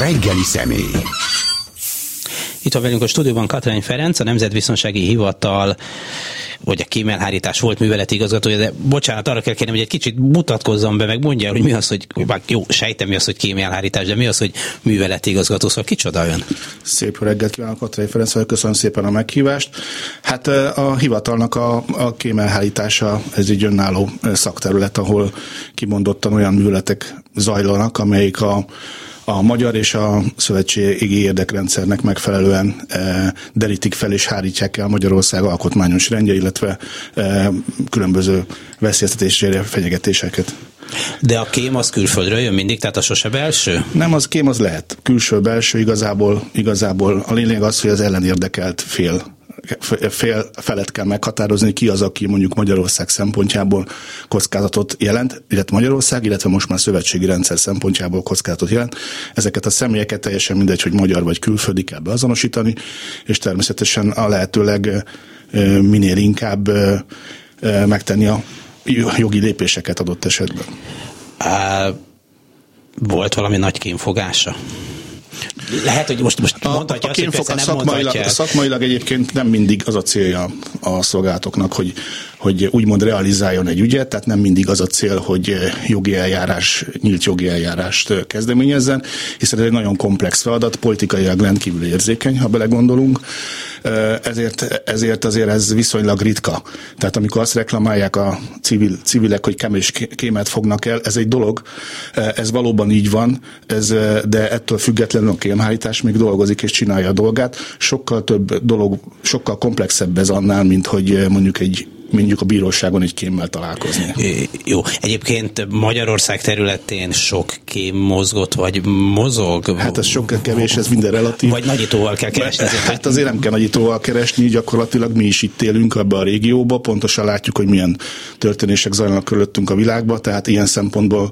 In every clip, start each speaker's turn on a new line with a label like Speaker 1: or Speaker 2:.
Speaker 1: reggeli személy.
Speaker 2: Itt van velünk a stúdióban Katrány Ferenc, a Nemzetbiztonsági Hivatal vagy a kémelhárítás volt műveleti igazgatója, de bocsánat, arra kell kérnem, hogy egy kicsit mutatkozzon be, meg mondja hogy mi az, hogy jó, sejtem mi az, hogy kémelhárítás, de mi az, hogy műveleti igazgató, szóval kicsoda ön?
Speaker 3: Szép reggelt kívánok, Katrai Ferenc, vagy köszönöm szépen a meghívást. Hát a hivatalnak a, a kémelhárítása, ez egy önálló szakterület, ahol kimondottan olyan műveletek zajlanak, amelyik a a magyar és a szövetségi érdekrendszernek megfelelően e, derítik fel és hárítják el Magyarország alkotmányos rendje, illetve e, különböző veszélyeztetésére fenyegetéseket.
Speaker 2: De a kém az külföldről jön mindig, tehát a sose belső?
Speaker 3: Nem, az kém az lehet. Külső-belső igazából, igazából a lényeg az, hogy az ellenérdekelt fél fél felet kell meghatározni, ki az, aki mondjuk Magyarország szempontjából kockázatot jelent, illetve Magyarország, illetve most már szövetségi rendszer szempontjából kockázatot jelent. Ezeket a személyeket teljesen mindegy, hogy magyar vagy külföldi kell beazonosítani, és természetesen a lehetőleg minél inkább megtenni a jogi lépéseket adott esetben.
Speaker 2: Volt valami nagy kémfogása? Lehet, hogy most, most mondhatja a, azt, hogy nem szakmailag,
Speaker 3: szakmailag egyébként nem mindig az a célja a szolgálatoknak, hogy, hogy úgymond realizáljon egy ügyet, tehát nem mindig az a cél, hogy jogi eljárás, nyílt jogi eljárást kezdeményezzen, hiszen ez egy nagyon komplex feladat, politikailag rendkívül érzékeny, ha belegondolunk, ezért, ezért azért ez viszonylag ritka. Tehát amikor azt reklamálják a civil, civilek, hogy kemés kémet fognak el, ez egy dolog, ez valóban így van, ez, de ettől függetlenül a kémhárítás még dolgozik és csinálja a dolgát. Sokkal több dolog, sokkal komplexebb ez annál, mint hogy mondjuk egy mondjuk a bíróságon egy kémmel találkozni.
Speaker 2: Jó, egyébként Magyarország területén sok kém mozgott, vagy mozog?
Speaker 3: Hát ez sok kevés, ez minden relatív.
Speaker 2: Vagy nagyítóval kell keresni?
Speaker 3: Azért, hát azért nem kell nagyítóval keresni, gyakorlatilag mi is itt élünk ebbe a régióba, pontosan látjuk, hogy milyen történések zajlanak körülöttünk a világban, tehát ilyen szempontból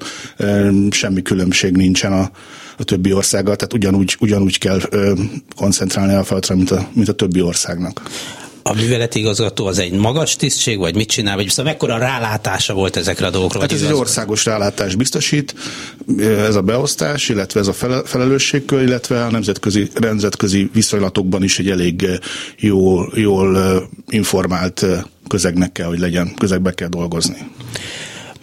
Speaker 3: semmi különbség nincsen a, a többi országgal, tehát ugyanúgy, ugyanúgy kell ö, koncentrálni a feladatra, mint a, mint a többi országnak
Speaker 2: a műveleti igazgató az egy magas tisztség, vagy mit csinál, vagy szóval mekkora rálátása volt ezekre a dolgokra?
Speaker 3: Hát ez igaz? egy országos rálátás biztosít, ez a beosztás, illetve ez a felelősségkör, illetve a nemzetközi, nemzetközi viszonylatokban is egy elég jól, jól informált közegnek kell, hogy legyen, közegbe kell dolgozni.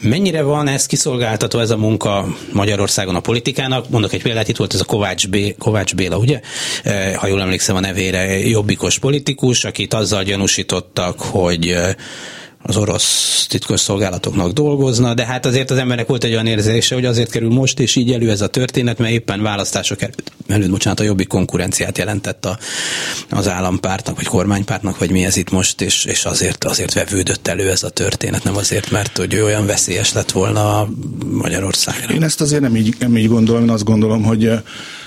Speaker 2: Mennyire van ez kiszolgáltató ez a munka Magyarországon a politikának? Mondok egy példát, itt volt ez a Kovács, B, Kovács Béla, ugye? E, ha jól emlékszem a nevére, jobbikos politikus, akit azzal gyanúsítottak, hogy e, az orosz titkos szolgálatoknak dolgozna, de hát azért az embernek volt egy olyan érzése, hogy azért kerül most és így elő ez a történet, mert éppen választások előtt, előtt bocsánat, a jobbik konkurenciát jelentett a, az állampártnak, vagy kormánypártnak, vagy mi ez itt most, és, és azért, azért vevődött elő ez a történet, nem azért, mert hogy olyan veszélyes lett volna Magyarországra.
Speaker 3: Én ezt azért nem így, nem így gondolom, én azt gondolom, hogy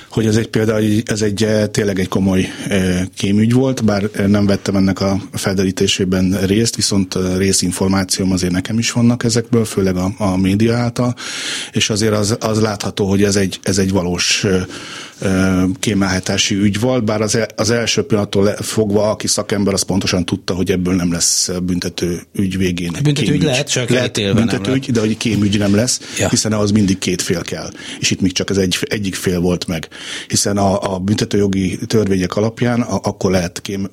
Speaker 3: hogy ez egy például ez egy eh, tényleg egy komoly eh, kémügy volt, bár eh, nem vettem ennek a felderítésében részt, viszont részinformációm azért nekem is vannak ezekből, főleg a, a média által, és azért az, az látható, hogy ez egy, ez egy valós kémelhetási ügy volt, bár az, e, az első pillanattól fogva, aki szakember, az pontosan tudta, hogy ebből nem lesz büntető ügy végén.
Speaker 2: Büntető ügy lehet, csak lehet
Speaker 3: büntető ügy, de hogy kémügy nem lesz, ja. hiszen ahhoz mindig két fél kell. És itt még csak az egy, egyik fél volt meg. Hiszen a, a büntetőjogi törvények alapján a, akkor lehet kém,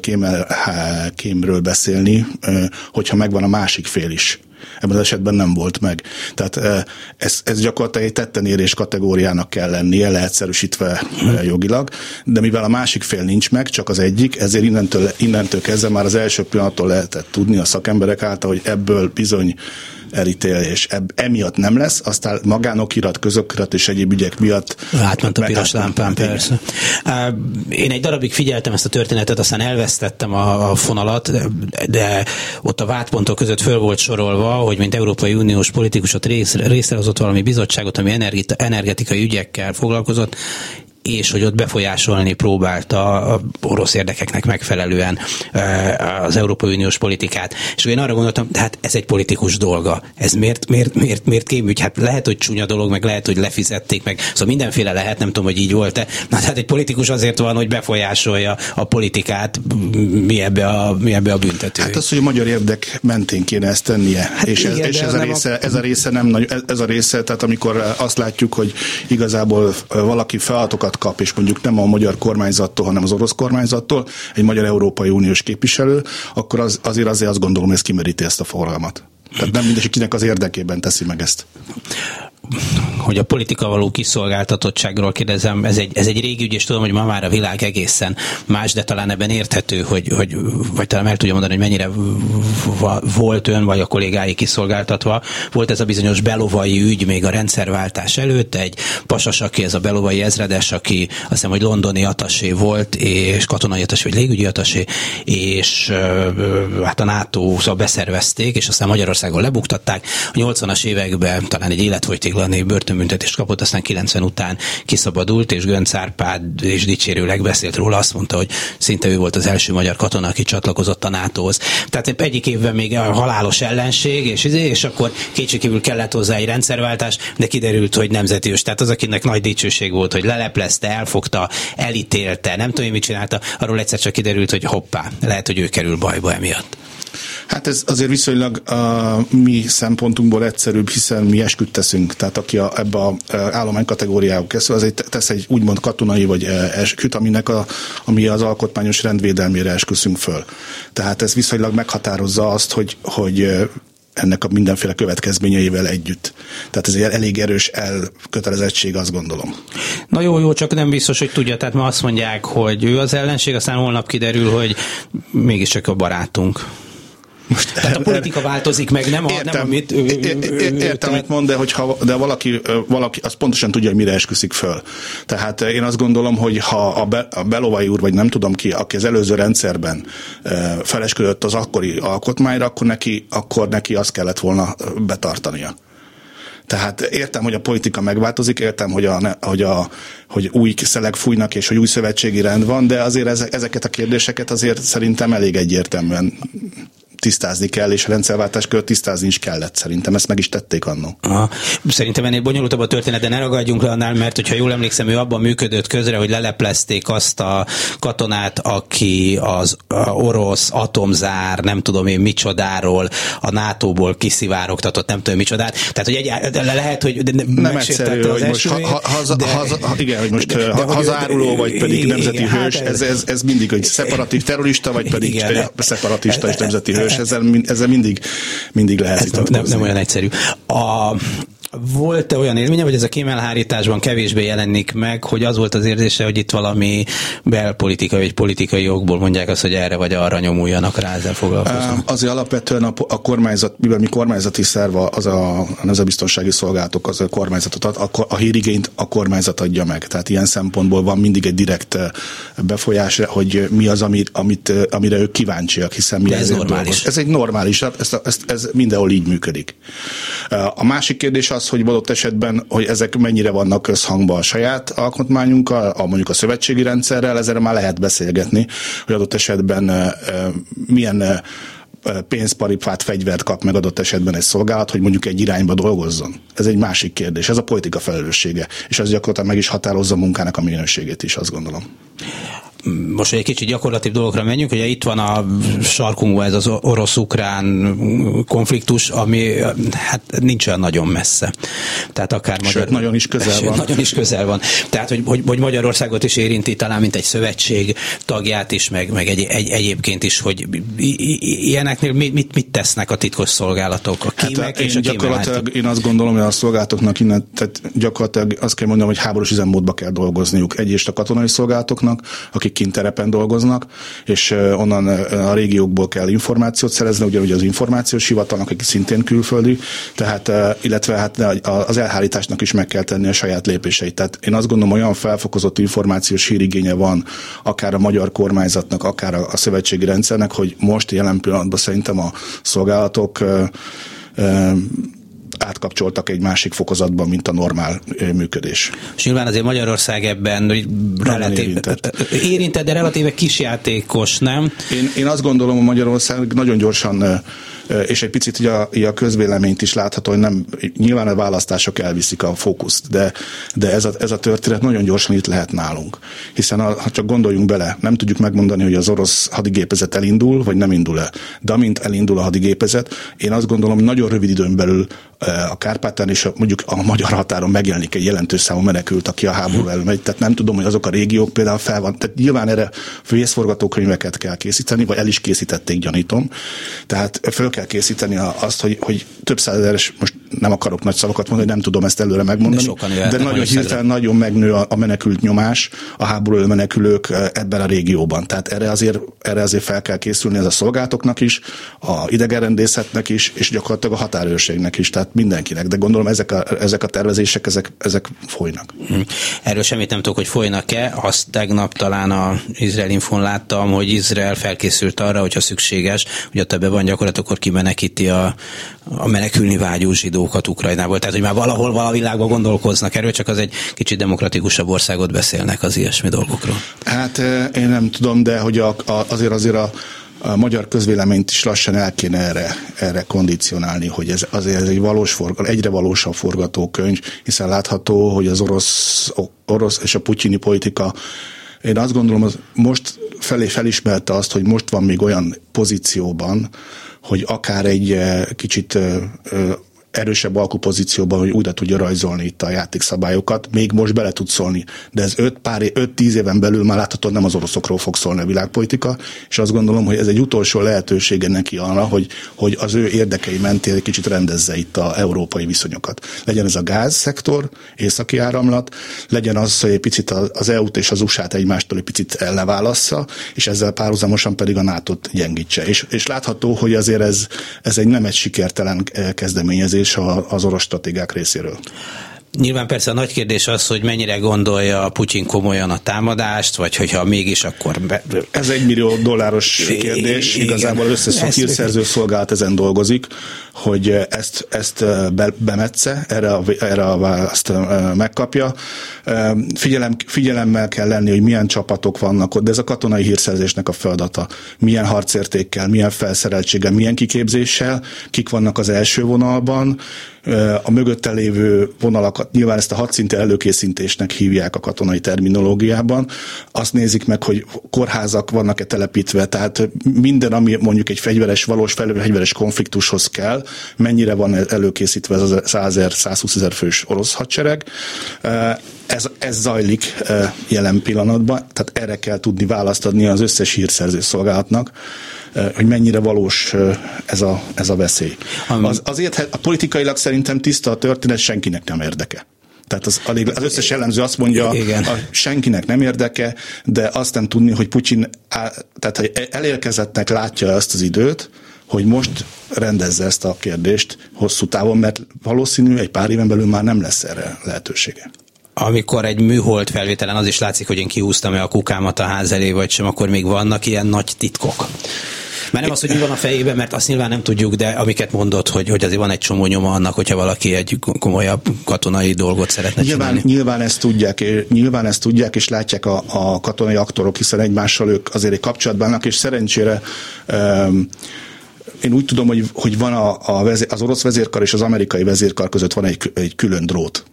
Speaker 3: kémel, kémről beszélni, hogyha megvan a másik fél is. Ebben az esetben nem volt meg. Tehát ez, ez gyakorlatilag egy tettenérés kategóriának kell lennie, leegyszerűsítve jogilag, de mivel a másik fél nincs meg, csak az egyik, ezért innentől, innentől kezdve már az első pillanattól lehetett tudni a szakemberek által, hogy ebből bizony elítélés. Eb, emiatt nem lesz, aztán magánokirat, közokirat és egyéb ügyek miatt.
Speaker 2: Átment a piros lámpán, persze. Én egy darabig figyeltem ezt a történetet, aztán elvesztettem a, a fonalat, de ott a vádpontok között föl volt sorolva, hogy mint Európai Uniós politikusot rész, részrehozott valami bizottságot, ami energetikai ügyekkel foglalkozott, és hogy ott befolyásolni próbálta a orosz érdekeknek megfelelően az Európai Uniós politikát. És én arra gondoltam, hát ez egy politikus dolga. Ez miért, miért, miért, miért kémügy? Hát lehet, hogy csúnya dolog, meg lehet, hogy lefizették meg. Szóval mindenféle lehet, nem tudom, hogy így volt-e. Na, hát egy politikus azért van, hogy befolyásolja a politikát, mi ebbe a, mi ebbe a büntető.
Speaker 3: Hát az, hogy a magyar érdek mentén kéne ezt tennie. Hát és igen, ez, és ez, a része, a... ez a része nem nagy, ez a része, tehát amikor azt látjuk, hogy igazából valaki feladatokat kap, és mondjuk nem a magyar kormányzattól, hanem az orosz kormányzattól, egy magyar Európai Uniós képviselő, akkor az, azért azért azt gondolom, hogy ez kimeríti ezt a forgalmat. Tehát nem mindegy, kinek az érdekében teszi meg ezt
Speaker 2: hogy a politika való kiszolgáltatottságról kérdezem, ez egy, ez egy régi ügy, és tudom, hogy ma már a világ egészen más, de talán ebben érthető, hogy, hogy vagy talán el tudja mondani, hogy mennyire volt ön vagy a kollégái kiszolgáltatva. Volt ez a bizonyos belovai ügy még a rendszerváltás előtt, egy pasas, aki ez a belovai ezredes, aki azt hiszem, hogy londoni atasé volt, és katonai atasé, vagy légügyi atasé, és hát a NATO szóval beszervezték, és aztán Magyarországon lebuktatták. A 80-as években talán egy életfogytig taglani börtönbüntetést kapott, aztán 90 után kiszabadult, és Gönc Árpád is dicsérőleg beszélt róla, azt mondta, hogy szinte ő volt az első magyar katona, aki csatlakozott a NATO-hoz. Tehát egyik évben még a halálos ellenség, és, izé, és akkor kétségkívül kellett hozzá egy rendszerváltás, de kiderült, hogy nemzeti. Tehát az, akinek nagy dicsőség volt, hogy leleplezte, elfogta, elítélte, nem tudom, mit csinálta, arról egyszer csak kiderült, hogy hoppá, lehet, hogy ő kerül bajba emiatt.
Speaker 3: Hát ez azért viszonylag a mi szempontunkból egyszerűbb, hiszen mi esküdt teszünk. Tehát aki a, ebbe a állomány kategóriába kezdve, az egy, tesz egy úgymond katonai vagy esküt, aminek a, ami az alkotmányos rendvédelmére esküszünk föl. Tehát ez viszonylag meghatározza azt, hogy, hogy ennek a mindenféle következményeivel együtt. Tehát ez egy elég erős elkötelezettség, azt gondolom.
Speaker 2: Na jó, jó, csak nem biztos, hogy tudja. Tehát ma azt mondják, hogy ő az ellenség, aztán holnap kiderül, hogy mégiscsak a barátunk. Most Tehát a politika változik meg, nem, a, értem, nem amit... Ő,
Speaker 3: ő, ő, értem, amit mond, de, hogyha, de valaki, valaki az pontosan tudja, hogy mire esküszik föl. Tehát én azt gondolom, hogy ha a, Be, a Belovai úr, vagy nem tudom ki, aki az előző rendszerben felesküdött az akkori alkotmányra, akkor neki, akkor neki azt kellett volna betartania. Tehát értem, hogy a politika megváltozik, értem, hogy, a, hogy, a, hogy új szelek fújnak, és hogy új szövetségi rend van, de azért ezeket a kérdéseket azért szerintem elég egyértelműen tisztázni kell, és a rendszerváltás között tisztázni is kellett. Szerintem ezt meg is tették annó.
Speaker 2: Aha. Szerintem ennél bonyolultabb a történet, de ne ragadjunk le annál, mert hogyha jól emlékszem, ő abban működött közre, hogy leleplezték azt a katonát, aki az orosz atomzár, nem tudom én micsodáról, a NATO-ból kiszivárogtatott, nem tudom micsodát. Tehát, hogy egy, lehet, hogy
Speaker 3: nem egyszerű, hogy most ha, ha, haza, de, haza, igen, hogy most de, de, hazáruló, vagy pedig igen, nemzeti igen, hős, hát ez, ez, ez mindig egy szeparatív terrorista, vagy pedig igen, szeparatista és nemzeti hős és ezzel, ezzel mindig, mindig lehet
Speaker 2: nem, nem, nem olyan egyszerű. A, volt-e olyan élménye, hogy ez a kémelhárításban kevésbé jelenik meg, hogy az volt az érzése, hogy itt valami belpolitikai vagy politikai jogból mondják azt, hogy erre vagy arra nyomuljanak rá, ezzel foglalkoznak?
Speaker 3: Azért alapvetően a, a kormányzat, mivel mi kormányzati szerv, az a, a nemzetbiztonsági szolgálatok, az a kormányzatot, a, a hírigényt a kormányzat adja meg. Tehát ilyen szempontból van mindig egy direkt befolyás, hogy mi az, amit, amit, amire ők kíváncsiak, hiszen mi
Speaker 2: ez normális.
Speaker 3: Dolgos. Ez egy normális, ez, ez, ez mindenhol így működik. A másik kérdés az, az, hogy adott esetben, hogy ezek mennyire vannak közhangban a saját alkotmányunkkal, a, mondjuk a szövetségi rendszerrel, ezzel már lehet beszélgetni, hogy adott esetben milyen pénzparipát, fegyvert kap meg adott esetben egy szolgálat, hogy mondjuk egy irányba dolgozzon. Ez egy másik kérdés. Ez a politika felelőssége. És ez gyakorlatilag meg is határozza a munkának a minőségét is, azt gondolom
Speaker 2: most egy kicsit gyakorlati dolgokra menjünk, ugye itt van a sarkunkban ez az orosz-ukrán konfliktus, ami hát nincs olyan nagyon messze. Tehát akár
Speaker 3: Sőt, magyar, nagyon is közel sőt, van.
Speaker 2: Nagyon is közel van. Tehát, hogy, hogy, hogy Magyarországot is érinti talán, mint egy szövetség tagját is, meg, meg egy, egy, egyébként is, hogy ilyeneknél mit, mit, mit tesznek a titkos szolgálatok, a kímek hát, és
Speaker 3: én a gyakorlatilag én azt gondolom, hogy a szolgálatoknak innen, tehát gyakorlatilag azt kell mondanom, hogy háborús üzemmódba kell dolgozniuk. Egyrészt a katonai szolgálatoknak, akik akik kint terepen dolgoznak, és onnan a régiókból kell információt szerezni, ugyanúgy az információs hivatalnak, aki szintén külföldi, tehát, illetve hát az elhárításnak is meg kell tenni a saját lépéseit. Tehát én azt gondolom, olyan felfokozott információs hírigénye van akár a magyar kormányzatnak, akár a szövetségi rendszernek, hogy most jelen pillanatban szerintem a szolgálatok átkapcsoltak egy másik fokozatban, mint a normál működés.
Speaker 2: És nyilván azért Magyarország ebben relatív, érintett. érintett, de relatíve kisjátékos, nem?
Speaker 3: Én, én azt gondolom, hogy Magyarország nagyon gyorsan és egy picit ugye a, a közvéleményt is látható, hogy nem, nyilván a választások elviszik a fókuszt, de, de ez, a, ez a történet nagyon gyorsan itt lehet nálunk. Hiszen a, ha csak gondoljunk bele, nem tudjuk megmondani, hogy az orosz hadigépezet elindul, vagy nem indul el. De amint elindul a hadigépezet, én azt gondolom, nagyon rövid időn belül a Kárpátán és a, mondjuk a magyar határon megjelenik egy jelentős számú menekült, aki a háború elmegy. Tehát nem tudom, hogy azok a régiók például fel van. Tehát nyilván erre vészforgatókönyveket kell készíteni, vagy el is készítették, gyanítom. Tehát föl kell készíteni azt, hogy, hogy több százezeres, most nem akarok nagy szavakat mondani, nem tudom ezt előre megmondani, de, de nagyon hirtelen nagyon megnő a, a menekült nyomás, a háború menekülők ebben a régióban. Tehát erre azért, erre azért fel kell készülni ez a szolgálatoknak is, a idegenrendészetnek is, és gyakorlatilag a határőrségnek is. Tehát mindenkinek, de gondolom ezek a, ezek a tervezések, ezek, ezek folynak. Hm.
Speaker 2: Erről semmit nem tudok, hogy folynak-e. Azt tegnap talán a Izrael Infon láttam, hogy Izrael felkészült arra, hogyha szükséges, hogy a többe van gyakorlat, akkor kimenekíti a, a menekülni vágyó zsidókat Ukrajnából. Tehát, hogy már valahol vala világban gondolkoznak erről, csak az egy kicsit demokratikusabb országot beszélnek az ilyesmi dolgokról.
Speaker 3: Hát eh, én nem tudom, de hogy a, a, azért azért a a magyar közvéleményt is lassan el kéne erre, erre kondicionálni, hogy ez azért ez egy valós forgat, egyre valósabb forgatókönyv, hiszen látható, hogy az orosz, orosz és a putyini politika én azt gondolom, hogy most felé felismerte azt, hogy most van még olyan pozícióban, hogy akár egy eh, kicsit eh, eh, erősebb alkupozícióban, hogy újra tudja rajzolni itt a játékszabályokat, még most bele tud szólni. De ez 5 pár 5-10 éven belül már láthatóan nem az oroszokról fog szólni a világpolitika, és azt gondolom, hogy ez egy utolsó lehetősége neki arra, hogy, hogy az ő érdekei mentén egy kicsit rendezze itt a európai viszonyokat. Legyen ez a gázszektor, északi áramlat, legyen az, hogy egy picit az EU-t és az USA-t egymástól egy picit elleválassza, és ezzel párhuzamosan pedig a NATO-t gyengítse. És, és látható, hogy azért ez, ez egy nem egy sikertelen eh, kezdeményezés, elképzelés az orosz stratégák részéről.
Speaker 2: Nyilván persze a nagy kérdés az, hogy mennyire gondolja Putyin komolyan a támadást, vagy hogyha mégis, akkor... Be...
Speaker 3: Ez egy millió dolláros kérdés. Igen. Igazából az összes hírszerző szolgálat ezen dolgozik, hogy ezt, ezt be, bemetsze, erre a, erre a választ megkapja. Figyelem, figyelemmel kell lenni, hogy milyen csapatok vannak ott, de ez a katonai hírszerzésnek a feladata. Milyen harcértékkel, milyen felszereltséggel, milyen kiképzéssel, kik vannak az első vonalban, a mögötte lévő vonalakat, nyilván ezt a hadszintű előkészítésnek hívják a katonai terminológiában, azt nézik meg, hogy kórházak vannak-e telepítve, tehát minden, ami mondjuk egy fegyveres, valós fegyveres konfliktushoz kell, mennyire van előkészítve ez a 100 120 ezer fős orosz hadsereg. Ez, ez zajlik jelen pillanatban, tehát erre kell tudni választ adni az összes hírszerző szolgálatnak, hogy mennyire valós ez a, ez a veszély. Az, azért a politikailag szerintem tiszta a történet, senkinek nem érdeke. Tehát az, az összes jellemző azt mondja, Igen. A, senkinek nem érdeke, de azt nem tudni, hogy Putyin, tehát hogy elérkezettnek látja ezt az időt, hogy most rendezze ezt a kérdést hosszú távon, mert valószínű egy pár éven belül már nem lesz erre lehetősége
Speaker 2: amikor egy műhold felvételen az is látszik, hogy én kihúztam-e a kukámat a ház elé, vagy sem, akkor még vannak ilyen nagy titkok. Mert nem az, hogy mi van a fejében, mert azt nyilván nem tudjuk, de amiket mondott, hogy, hogy azért van egy csomó nyoma annak, hogyha valaki egy komolyabb katonai dolgot szeretne
Speaker 3: nyilván,
Speaker 2: csinálni.
Speaker 3: Nyilván ezt tudják, és, nyilván ezt tudják, és látják a, a katonai aktorok, hiszen egymással ők azért egy kapcsolatban vannak, és szerencsére um, én úgy tudom, hogy, hogy van a, a vezér, az orosz vezérkar és az amerikai vezérkar között van egy, egy külön drót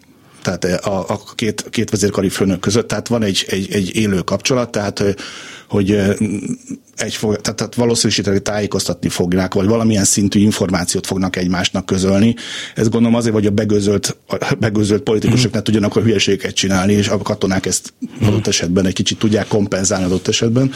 Speaker 3: tehát a, a két, két vezérkari főnök között, tehát van egy, egy, egy élő kapcsolat, tehát hogy egy fog, tehát, tehát valószínűsíteni tájékoztatni fognak, vagy valamilyen szintű információt fognak egymásnak közölni. Ez gondolom azért, hogy a begözölt, a begözölt politikusok ne tudjanak a hülyeséget csinálni, és a katonák ezt adott esetben egy kicsit tudják kompenzálni adott esetben.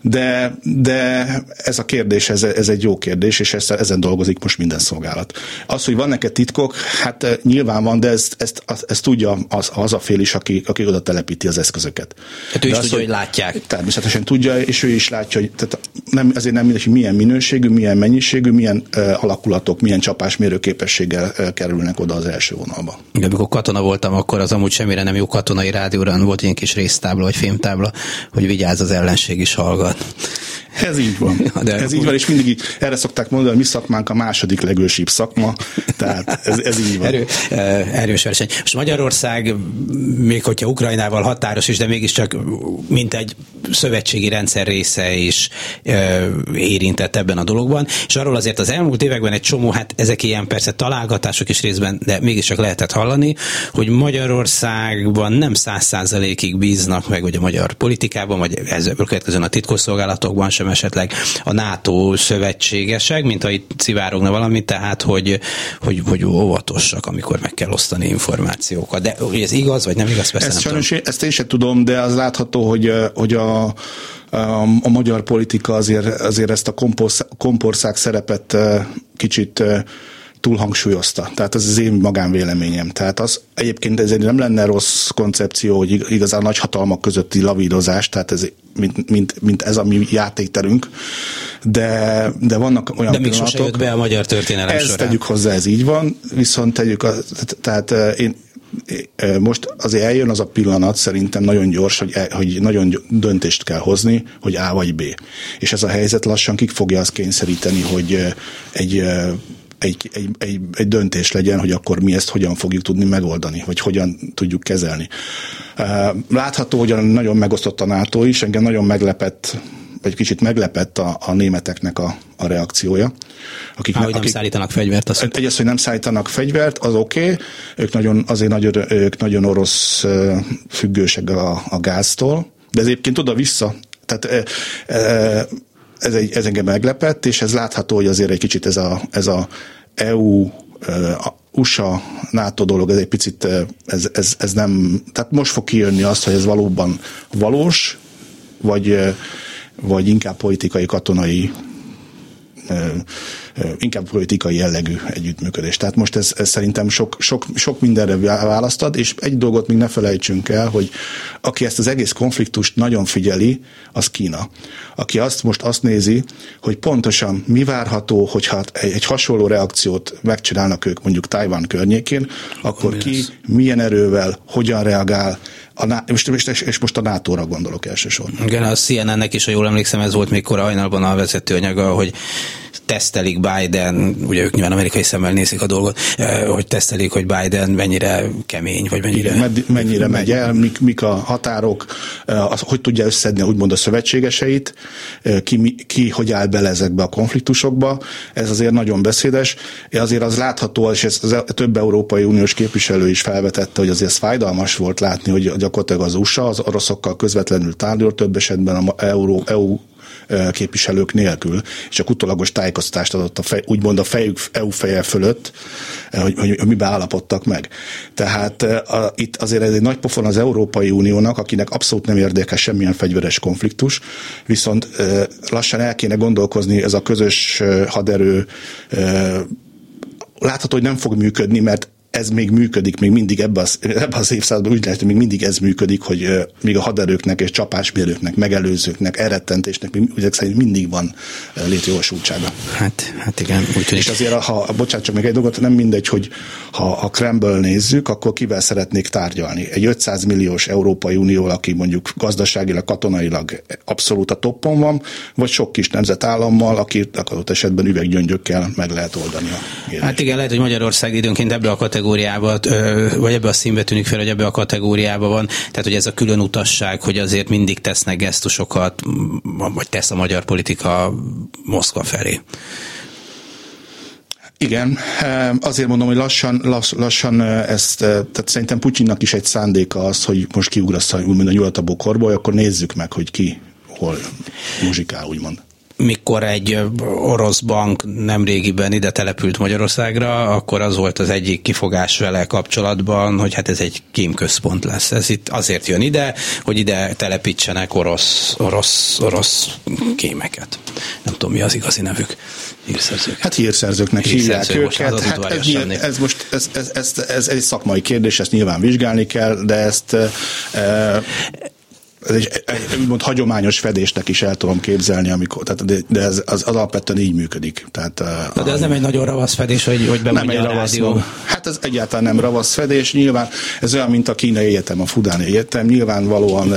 Speaker 3: De, de ez a kérdés, ez, ez egy jó kérdés, és ezt, ezen dolgozik most minden szolgálat. Az, hogy van neked titkok, hát nyilván van, de ezt, ezt, ezt, ezt tudja az, az a fél is, aki, aki oda telepíti az eszközöket.
Speaker 2: Hát ő de is az, tudja, hogy látják.
Speaker 3: Természetesen tudja, és ő is látja, hogy tehát nem, azért nem mindegy, hogy milyen minőségű, milyen mennyiségű, milyen uh, alakulatok, milyen csapásmérő képességgel uh, kerülnek oda az első vonalba.
Speaker 2: Igen, amikor katona voltam, akkor az amúgy semmire nem jó katonai rádióra volt ilyen kis résztábla vagy fémtábla, hogy vigyázz az ellenség is hallgat.
Speaker 3: Ez így van. De ez így van, és mindig így, erre szokták mondani, hogy mi szakmánk a második legősibb szakma, tehát ez, ez így van.
Speaker 2: Erő, erős verseny. És Magyarország, még hogyha Ukrajnával határos is, de mégiscsak mint egy szövetségi rendszer része is érintett ebben a dologban, és arról azért az elmúlt években egy csomó, hát ezek ilyen persze találgatások is részben, de mégiscsak lehetett hallani, hogy Magyarországban nem száz százalékig bíznak meg, hogy a magyar politikában, vagy ezzel következően a titkosszolgálatokban sem esetleg a NATO szövetségesek, mint ha itt szivárogna valami, tehát hogy, hogy, hogy óvatosak, amikor meg kell osztani információkat. De hogy ez igaz, vagy nem igaz,
Speaker 3: persze ezt
Speaker 2: nem
Speaker 3: tudom. Ezt én sem tudom, de az látható, hogy, hogy a, a, magyar politika azért, azért ezt a kompország szerepet kicsit túlhangsúlyozta. Tehát ez az én magánvéleményem. Tehát az egyébként ez nem lenne rossz koncepció, hogy igazán nagy hatalmak közötti lavírozás, tehát ez mint, mint, mint ez a mi játékterünk, de, de vannak olyan
Speaker 2: De még sose jött be a magyar történelem
Speaker 3: Ezt során. tegyük hozzá, ez így van, viszont tegyük, a, tehát én, most azért eljön az a pillanat szerintem nagyon gyors, hogy, e, hogy nagyon döntést kell hozni, hogy A vagy B. És ez a helyzet lassan kik fogja azt kényszeríteni, hogy egy egy, egy, egy, egy döntés legyen, hogy akkor mi ezt hogyan fogjuk tudni megoldani, vagy hogyan tudjuk kezelni. Látható, hogy nagyon megosztott a NATO is, engem nagyon meglepett vagy kicsit meglepett a, a németeknek a, a reakciója.
Speaker 2: Akik, Há, hogy nem akik, szállítanak fegyvert.
Speaker 3: Azt egyrészt, hogy nem szállítanak fegyvert, az oké, okay. ők nagyon, azért nagyon, ők nagyon orosz függőség a, a gáztól, de ez egyébként oda-vissza. Tehát ez, egy, ez engem meglepett, és ez látható, hogy azért egy kicsit ez a, ez a EU, a USA, NATO dolog, ez egy picit, ez, ez, ez nem, tehát most fog kijönni azt, hogy ez valóban valós, vagy, vagy inkább politikai, katonai inkább politikai jellegű együttműködés. Tehát most ez, ez szerintem sok, sok, sok mindenre választad, és egy dolgot még ne felejtsünk el, hogy aki ezt az egész konfliktust nagyon figyeli, az Kína. Aki azt most azt nézi, hogy pontosan mi várható, hogyha egy, egy hasonló reakciót megcsinálnak ők mondjuk Tajvan környékén, akkor mi ki, lesz? milyen erővel, hogyan reagál, a, most, és most a NATO-ra gondolok elsősorban.
Speaker 2: Igen, a CNN-nek is, ha jól emlékszem, ez volt még korai hajnalban a vezetőanyaga, hogy tesztelik Biden, ugye ők nyilván amerikai szemmel nézik a dolgot, eh, hogy tesztelik, hogy Biden mennyire kemény, vagy mennyire...
Speaker 3: Igen, mennyire megy el, mik, mik a határok, eh, az, hogy tudja összedni úgymond a szövetségeseit, eh, ki, ki hogy áll bele ezekbe a konfliktusokba, ez azért nagyon beszédes. Azért az látható, és ez az e- több Európai Uniós képviselő is felvetette, hogy azért ez fájdalmas volt látni, hogy gyakorlatilag az USA az oroszokkal közvetlenül tárgyal, több esetben a EU, EU képviselők nélkül, és csak utólagos tájékoztatást adott a fej, úgymond a fejük, EU feje fölött, hogy, hogy, hogy mibe állapodtak meg. Tehát a, itt azért ez egy nagy pofon az Európai Uniónak, akinek abszolút nem érdekel semmilyen fegyveres konfliktus, viszont lassan el kéne gondolkozni ez a közös haderő látható, hogy nem fog működni, mert ez még működik, még mindig ebben az, ebbe az évszázadban úgy lehet, hogy még mindig ez működik, hogy még a haderőknek és csapásmérőknek, megelőzőknek, elrettentésnek még ezek szerint mindig van létjogosultsága.
Speaker 2: Hát, hát igen. Úgy
Speaker 3: és azért, ha, bocsánat, csak még egy dolgot, nem mindegy, hogy ha a Kreml nézzük, akkor kivel szeretnék tárgyalni. Egy 500 milliós Európai Unió, aki mondjuk gazdaságilag, katonailag abszolút a toppon van, vagy sok kis nemzetállammal, aki adott esetben üveggyöngyökkel meg lehet oldani a
Speaker 2: kérdést. Hát igen, lehet, hogy Magyarország időnként ebbe a kategóriába kategóriába, vagy ebbe a színbe tűnik fel, hogy ebbe a kategóriába van. Tehát, hogy ez a külön utasság, hogy azért mindig tesznek gesztusokat, vagy tesz a magyar politika Moszkva felé.
Speaker 3: Igen, azért mondom, hogy lassan, lass, lassan ezt, tehát szerintem Putyinnak is egy szándéka az, hogy most kiugrassza úgymond a nyugat a bokorból, akkor nézzük meg, hogy ki hol muzsikál, úgymond
Speaker 2: mikor egy orosz bank nemrégiben ide települt Magyarországra, akkor az volt az egyik kifogás vele kapcsolatban, hogy hát ez egy kémközpont lesz. Ez itt azért jön ide, hogy ide telepítsenek orosz, orosz, orosz kémeket. Nem tudom, mi az igazi nevük.
Speaker 3: Hírszerzők. Hát hírszerzőknek hívják őket. Hát ez, ez, most ez, ez, ez, ez, egy szakmai kérdés, ezt nyilván vizsgálni kell, de ezt e, egy, egy úgymond hagyományos fedésnek is el tudom képzelni, amikor, tehát de, de ez az, alapvetően így működik. Tehát,
Speaker 2: Na, de ez nem egy nagyon ravasz fedés, hogy, hogy nem egy a ravasz, rádió.
Speaker 3: Hát ez egyáltalán nem ravasz fedés, nyilván ez olyan, mint a kínai egyetem, a Fudáni egyetem, nyilvánvalóan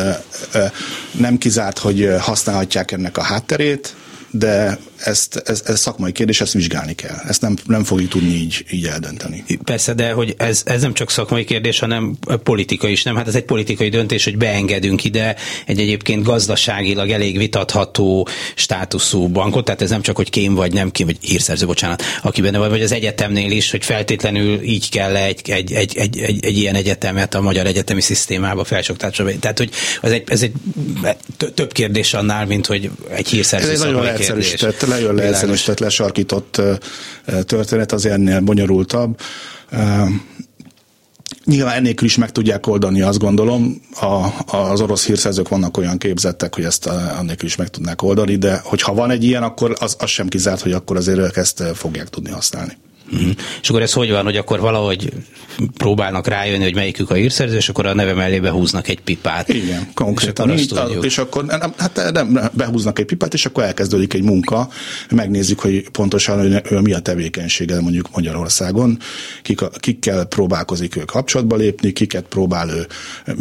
Speaker 3: nem kizárt, hogy használhatják ennek a hátterét, de ezt, ez, ez szakmai kérdés, ezt vizsgálni kell. Ezt nem, nem fogjuk tudni így, így eldönteni.
Speaker 2: Persze, de hogy ez, ez nem csak szakmai kérdés, hanem politikai is, nem? Hát ez egy politikai döntés, hogy beengedünk ide egy egyébként gazdaságilag elég vitatható státuszú bankot, tehát ez nem csak, hogy kém vagy nem kém, vagy hírszerző, bocsánat, aki benne vagy, vagy az egyetemnél is, hogy feltétlenül így kell egy, egy, egy, egy, egy, egy ilyen egyetemet a magyar egyetemi szisztémába felsoktatásra. Tehát, hogy ez egy, ez egy több kérdés annál, mint hogy egy hírszerző
Speaker 3: ez egy nagyon leegyszerűsített, lejön leegyszerűsített, lesarkított történet, az ennél bonyolultabb. Nyilván ennélkül is meg tudják oldani, azt gondolom. A, az orosz hírszerzők vannak olyan képzettek, hogy ezt annélkül is meg tudnák oldani, de hogyha van egy ilyen, akkor az, az sem kizárt, hogy akkor azért ők ezt fogják tudni használni.
Speaker 2: Uh-huh. És akkor ez hogy van, hogy akkor valahogy próbálnak rájönni, hogy melyikük a írszerző, és akkor a neve mellé behúznak egy pipát.
Speaker 3: Igen, konkrétan. És akkor, így, és akkor nem, hát nem, behúznak egy pipát, és akkor elkezdődik egy munka, megnézzük, hogy pontosan hogy ő mi a tevékenysége mondjuk Magyarországon, kik, kikkel próbálkozik ő kapcsolatba lépni, kiket próbál ő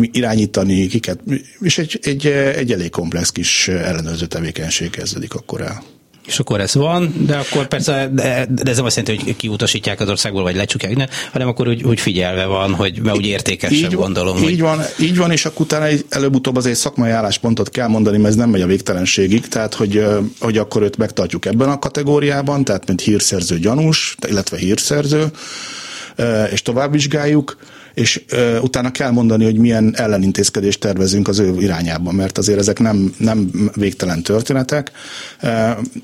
Speaker 3: irányítani, kiket, és egy, egy, egy elég komplex kis ellenőrző tevékenység kezdődik akkor el
Speaker 2: és akkor ez van, de akkor persze, de, de ez nem azt jelenti, hogy kiutasítják az országból, vagy lecsukják, ne, hanem akkor úgy, úgy figyelve van, hogy mert úgy értékesebb,
Speaker 3: így,
Speaker 2: gondolom.
Speaker 3: Így
Speaker 2: hogy...
Speaker 3: van, így van, és akkor utána előbb-utóbb azért szakmai álláspontot kell mondani, mert ez nem megy a végtelenségig, tehát hogy, hogy akkor őt megtartjuk ebben a kategóriában, tehát mint hírszerző gyanús, illetve hírszerző, és tovább vizsgáljuk és ö, utána kell mondani, hogy milyen ellenintézkedést tervezünk az ő irányában, mert azért ezek nem, nem végtelen történetek.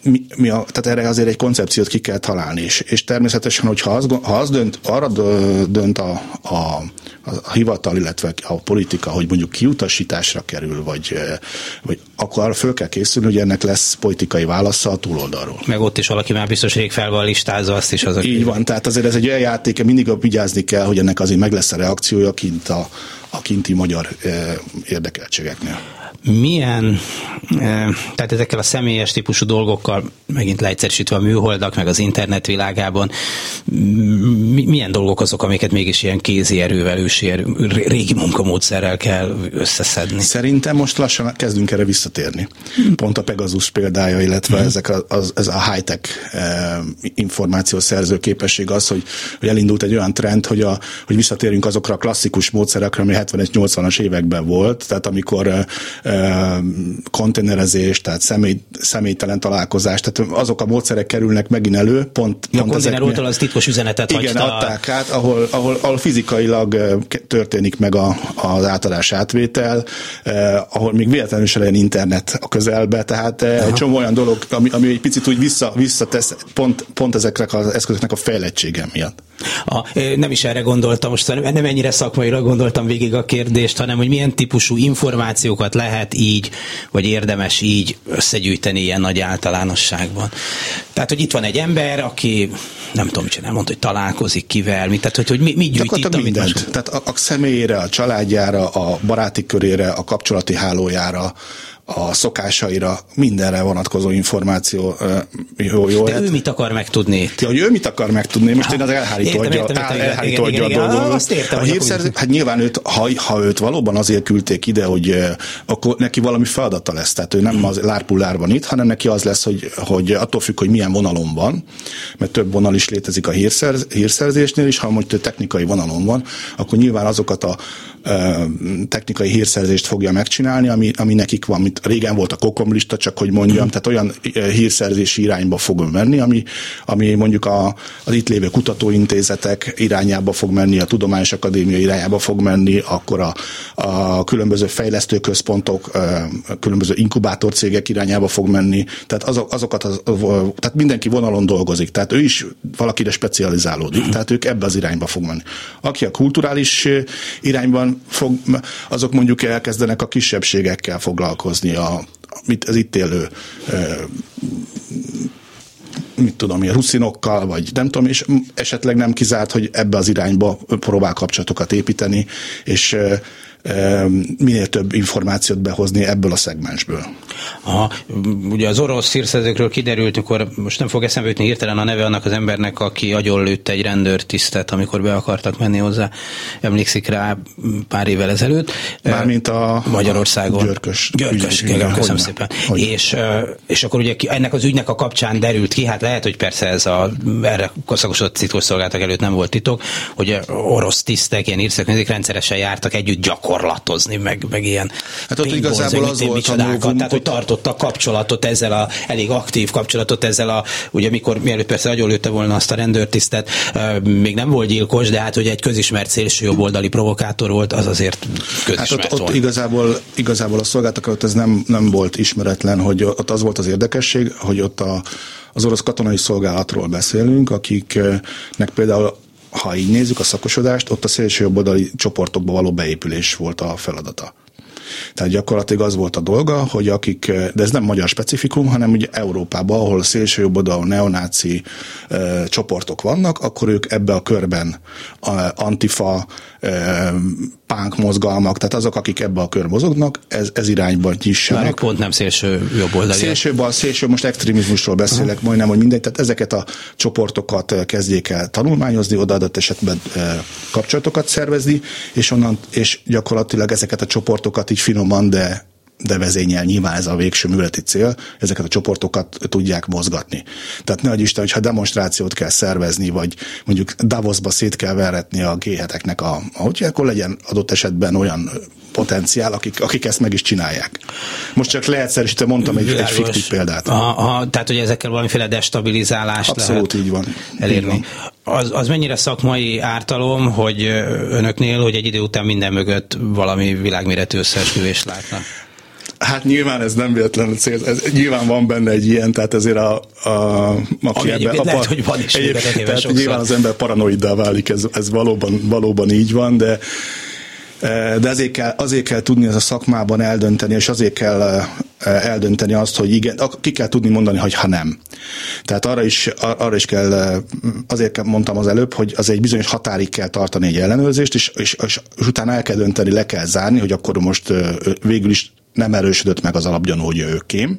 Speaker 3: mi, mi a, tehát erre azért egy koncepciót ki kell találni, és, és természetesen, hogyha az, ha az dönt, arra dönt a, a, a hivatal, illetve a politika, hogy mondjuk kiutasításra kerül, vagy, vagy akkor föl kell készülni, hogy ennek lesz politikai válasza a túloldalról.
Speaker 2: Meg ott is valaki már biztos rég fel van listázva azt is. Az
Speaker 3: Így van, tehát azért ez egy olyan játék, mindig vigyázni kell, hogy ennek azért meg lesz a reakciója kint a, a kinti magyar érdekeltségeknél
Speaker 2: milyen, tehát ezekkel a személyes típusú dolgokkal, megint leegyszerűsítve a műholdak, meg az internet világában, milyen dolgok azok, amiket mégis ilyen kézi erővel, ősi erő, régi munkamódszerrel kell összeszedni?
Speaker 3: Szerintem most lassan kezdünk erre visszatérni. Pont a Pegasus példája, illetve hmm. ezek a, az, ez a high-tech információszerző képesség az, hogy, hogy elindult egy olyan trend, hogy, a, hogy visszatérünk azokra a klasszikus módszerekre, ami 70-80-as években volt, tehát amikor konténerezés, tehát személy, személytelen találkozás, tehát azok a módszerek kerülnek megint elő, pont,
Speaker 2: ja, pont a az titkos üzenetet
Speaker 3: Igen, adták át, ahol, ahol, ahol fizikailag történik meg a, az átadás átvétel, eh, ahol még véletlenül se legyen internet a közelbe, tehát eh, egy csomó olyan dolog, ami, ami egy picit úgy vissza, visszatesz pont, pont ezeknek az eszközöknek a fejlettsége miatt.
Speaker 2: A, nem is erre gondoltam, most nem ennyire szakmailag gondoltam végig a kérdést, hanem hogy milyen típusú információkat lehet így, vagy érdemes így összegyűjteni ilyen nagy általánosságban. Tehát, hogy itt van egy ember, aki nem tudom, mit mondta, hogy találkozik kivel, mit, tehát, hogy, hogy mi, mi gyűjt itt,
Speaker 3: mindent. Most... Tehát a, a személyére, a családjára, a baráti körére, a kapcsolati hálójára, a szokásaira, mindenre vonatkozó információ jó, jó
Speaker 2: De lehet. ő mit akar megtudni?
Speaker 3: Ja, hogy ő mit akar megtudni? Most én az elhárító adja, elhárító adja a dolgot. A hírszerző, hát nyilván őt, ha, ha őt valóban azért küldték ide, hogy akkor neki valami feladata lesz. Tehát ő nem az lárpullár itt, hanem neki az lesz, hogy, hogy attól függ, hogy milyen vonalon van, mert több vonal is létezik a hírszerz, hírszerzésnél, és ha mondjuk technikai vonalon van, akkor nyilván azokat a technikai hírszerzést fogja megcsinálni, ami, ami nekik van, mint régen volt a kokomlista, csak hogy mondjam, tehát olyan hírszerzési irányba fog menni, ami, ami mondjuk a, az itt lévő kutatóintézetek irányába fog menni, a Tudományos Akadémia irányába fog menni, akkor a, a különböző fejlesztőközpontok, különböző inkubátorcégek irányába fog menni, tehát azok, azokat, az, tehát mindenki vonalon dolgozik, tehát ő is valakire specializálódik, tehát ők ebbe az irányba fog menni. Aki a kulturális irányban fog, azok mondjuk elkezdenek a kisebbségekkel foglalkozni, a, mit az itt élő mit tudom én, ruszinokkal, vagy nem tudom, és esetleg nem kizárt, hogy ebbe az irányba próbál kapcsolatokat építeni, és minél több információt behozni ebből a szegmensből.
Speaker 2: Aha, ugye az orosz hírszerzőkről kiderült, akkor most nem fog eszembe jutni hirtelen a neve annak az embernek, aki agyonlőtte egy rendőrtisztet, amikor be akartak menni hozzá. Emlékszik rá pár évvel ezelőtt.
Speaker 3: Mármint a
Speaker 2: Magyarországon.
Speaker 3: Györkös.
Speaker 2: Györkös, ügy, igen, köszönöm szépen. És, és akkor ugye ennek az ügynek a kapcsán derült ki, hát lehet, hogy persze ez a erre szakosodott titkosszolgálatok előtt nem volt titok, hogy orosz tisztek, ilyen írszaknézik rendszeresen jártak együtt gyakorlatozni, meg, meg ilyen
Speaker 3: Hát ott igazából az volt a
Speaker 2: novum, hogy tartotta kapcsolatot ezzel a, elég aktív kapcsolatot ezzel a, ugye mikor, mielőtt persze agyonlőtte volna azt a rendőrtisztet, még nem volt gyilkos, de hát hogy egy közismert szélső jobboldali provokátor volt, az azért közismert hát
Speaker 3: ott, ott igazából, igazából a szolgáltak előtt ez nem, nem volt ismeretlen, hogy ott az volt az érdekesség, hogy ott a, az orosz katonai szolgálatról beszélünk, akiknek például ha így nézzük a szakosodást, ott a szélső jobboldali csoportokba való beépülés volt a feladata. Tehát gyakorlatilag az volt a dolga, hogy akik, de ez nem magyar specifikum, hanem ugye Európában, ahol szélső jobboldalú neonáci e, csoportok vannak, akkor ők ebbe a körben a antifa, e, pánk mozgalmak, tehát azok, akik ebbe a kör mozognak, ez, ez irányban nyissanak. Már
Speaker 2: pont nem szélső jobboldali.
Speaker 3: Szélső bal, szélső, most extrémizmusról beszélek, uh-huh. majdnem, hogy mindegy, tehát ezeket a csoportokat kezdjék el tanulmányozni, odaadott esetben e, kapcsolatokat szervezni, és onnan, és gyakorlatilag ezeket a csoportokat így finoman, de de vezényel nyilván ez a végső műveleti cél, ezeket a csoportokat tudják mozgatni. Tehát ne Isten, hogyha demonstrációt kell szervezni, vagy mondjuk Davosba szét kell veretni a g a, ahogy akkor legyen adott esetben olyan potenciál, akik, akik ezt meg is csinálják. Most csak leegyszerűsítve mondtam egy, egy fiktív példát.
Speaker 2: Aha, tehát, hogy ezekkel valamiféle destabilizálást
Speaker 3: Abszolút
Speaker 2: lehet
Speaker 3: így van.
Speaker 2: elérni. Így van. Az, az mennyire szakmai ártalom, hogy önöknél, hogy egy idő után minden mögött valami világméretű összeesküvést látnak?
Speaker 3: Hát nyilván ez nem véletlen cél, ez, nyilván van benne egy ilyen, tehát ezért a, a
Speaker 2: aki ebbe, a, lehet, hogy van is egyéb,
Speaker 3: tehát sokszor. nyilván az ember paranoiddá válik, ez, ez valóban, valóban így van, de e, de azért kell, azért kell tudni ez a szakmában eldönteni, és azért kell e, eldönteni azt, hogy igen, ki kell tudni mondani, hogy ha nem. Tehát arra is, arra is kell, e, azért mondtam az előbb, hogy az egy bizonyos határig kell tartani egy ellenőrzést, és, és, és utána el kell dönteni, le kell zárni, hogy akkor most végül is nem erősödött meg az alapgyanú, hogy ő kém,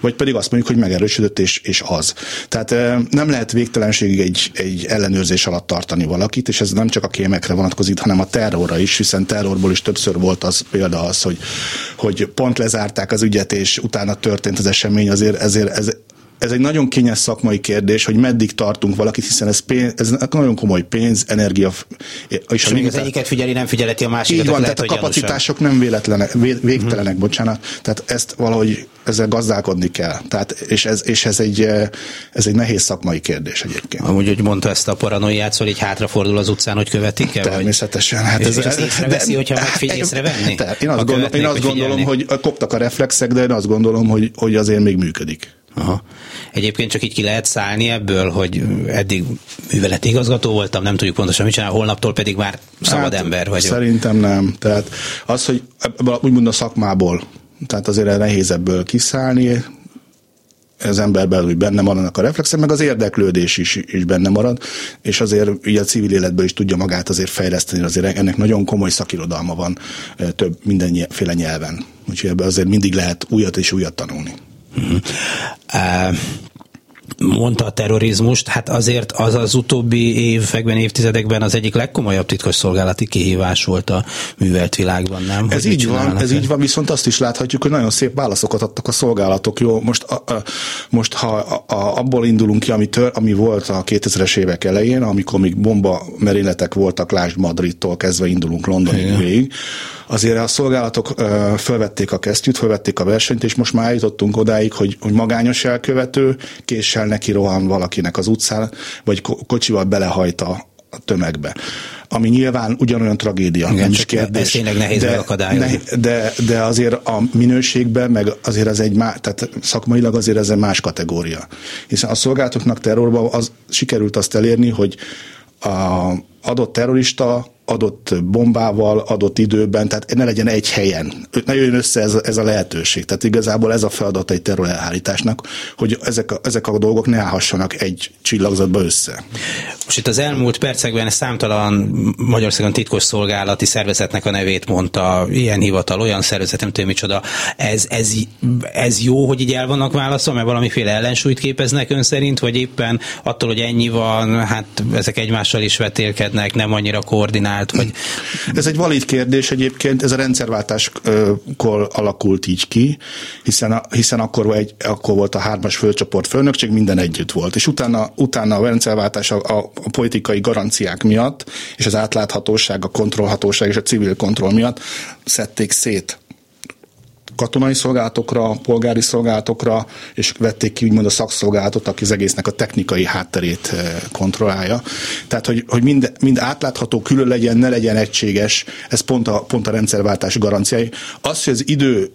Speaker 3: vagy pedig azt mondjuk, hogy megerősödött és, és az. Tehát nem lehet végtelenségig egy, egy ellenőrzés alatt tartani valakit, és ez nem csak a kémekre vonatkozik, hanem a terrorra is, hiszen terrorból is többször volt az példa az, hogy, hogy pont lezárták az ügyet, és utána történt az esemény, azért ezért ez, ez egy nagyon kényes szakmai kérdés, hogy meddig tartunk valakit, hiszen ez, pénz, ez nagyon komoly pénz, energia.
Speaker 2: És, és még az egyiket figyeli, nem figyeleti a másikat.
Speaker 3: Így van, lehet, tehát a kapacitások gyanúsan. nem véletlenek, végtelenek, uh-huh. bocsánat. Tehát ezt valahogy ezzel gazdálkodni kell. Tehát, és ez, és ez, egy, ez egy nehéz szakmai kérdés egyébként.
Speaker 2: Amúgy, hogy mondta ezt a paranoiát, szóval így hátrafordul az utcán, hogy követik-e?
Speaker 3: Természetesen.
Speaker 2: Hát és, ez, és azt észreveszi, hogyha megfigy észrevenni?
Speaker 3: Én azt, gondol, én azt gondolom, hogy koptak a reflexek, de én azt gondolom, hogy, hogy azért még működik.
Speaker 2: Aha. Egyébként csak így ki lehet szállni ebből, hogy eddig műveleti igazgató voltam, nem tudjuk pontosan mit csinál, holnaptól pedig már szabad hát, ember vagyok.
Speaker 3: Szerintem nem. Tehát az, hogy úgymond a szakmából, tehát azért nehéz ebből kiszállni, az ember belül benne maradnak a reflexek, meg az érdeklődés is, is benne marad, és azért így a civil életből is tudja magát azért fejleszteni, azért ennek nagyon komoly szakirodalma van több mindenféle nyelven. Úgyhogy ebben azért mindig lehet újat és újat tanulni. Uh-huh.
Speaker 2: Uh, mondta a terrorizmust, hát azért az az utóbbi években, évtizedekben az egyik legkomolyabb titkos szolgálati kihívás volt a művelt világban, nem?
Speaker 3: Ez így van, ez így van, viszont azt is láthatjuk, hogy nagyon szép válaszokat adtak a szolgálatok. Jó, most, a, a, most ha a, a, abból indulunk ki, ami, tör, ami volt a 2000-es évek elején, amikor még bomba merényletek voltak, lásd Madridtól kezdve indulunk Londonig végig, azért a szolgálatok fölvették a kesztyűt, fölvették a versenyt, és most már eljutottunk odáig, hogy, hogy magányos elkövető késsel neki rohan valakinek az utcán, vagy kocsival belehajt a, a tömegbe ami nyilván ugyanolyan tragédia, Igen, nem is kérdés. Ez
Speaker 2: tényleg nehéz de,
Speaker 3: ne, de, de azért a minőségben, meg azért ez egy más, tehát szakmailag azért ez egy más kategória. Hiszen a szolgálatoknak terrorban az sikerült azt elérni, hogy a adott terrorista adott bombával, adott időben, tehát ne legyen egy helyen. Ne jöjjön össze ez, ez a lehetőség. Tehát igazából ez a feladat egy terrorelhárításnak, hogy ezek a, ezek a dolgok ne állhassanak egy csillagzatba össze.
Speaker 2: Most itt az elmúlt percekben számtalan Magyarországon titkos szolgálati szervezetnek a nevét mondta, ilyen hivatal, olyan szervezet, nem tudom micsoda. Ez, ez, ez jó, hogy így el vannak válaszol, mert valamiféle ellensúlyt képeznek ön szerint, vagy éppen attól, hogy ennyi van, hát ezek egymással is vetélkednek, nem annyira koordinált, vagy...
Speaker 3: Ez egy valid kérdés egyébként, ez a rendszerváltáskor alakult így ki, hiszen, hiszen akkor, egy, akkor volt a hármas fölcsoport főnökség, minden együtt volt. És utána, utána a rendszerváltás a, a, a politikai garanciák miatt, és az átláthatóság, a kontrollhatóság és a civil kontroll miatt szedték szét katonai szolgálatokra, polgári szolgálatokra, és vették ki úgymond a szakszolgálatot, aki az egésznek a technikai hátterét eh, kontrollálja. Tehát, hogy, hogy mind, mind átlátható, külön legyen, ne legyen egységes, ez pont a, pont a rendszerváltás garanciái. Az, hogy az idő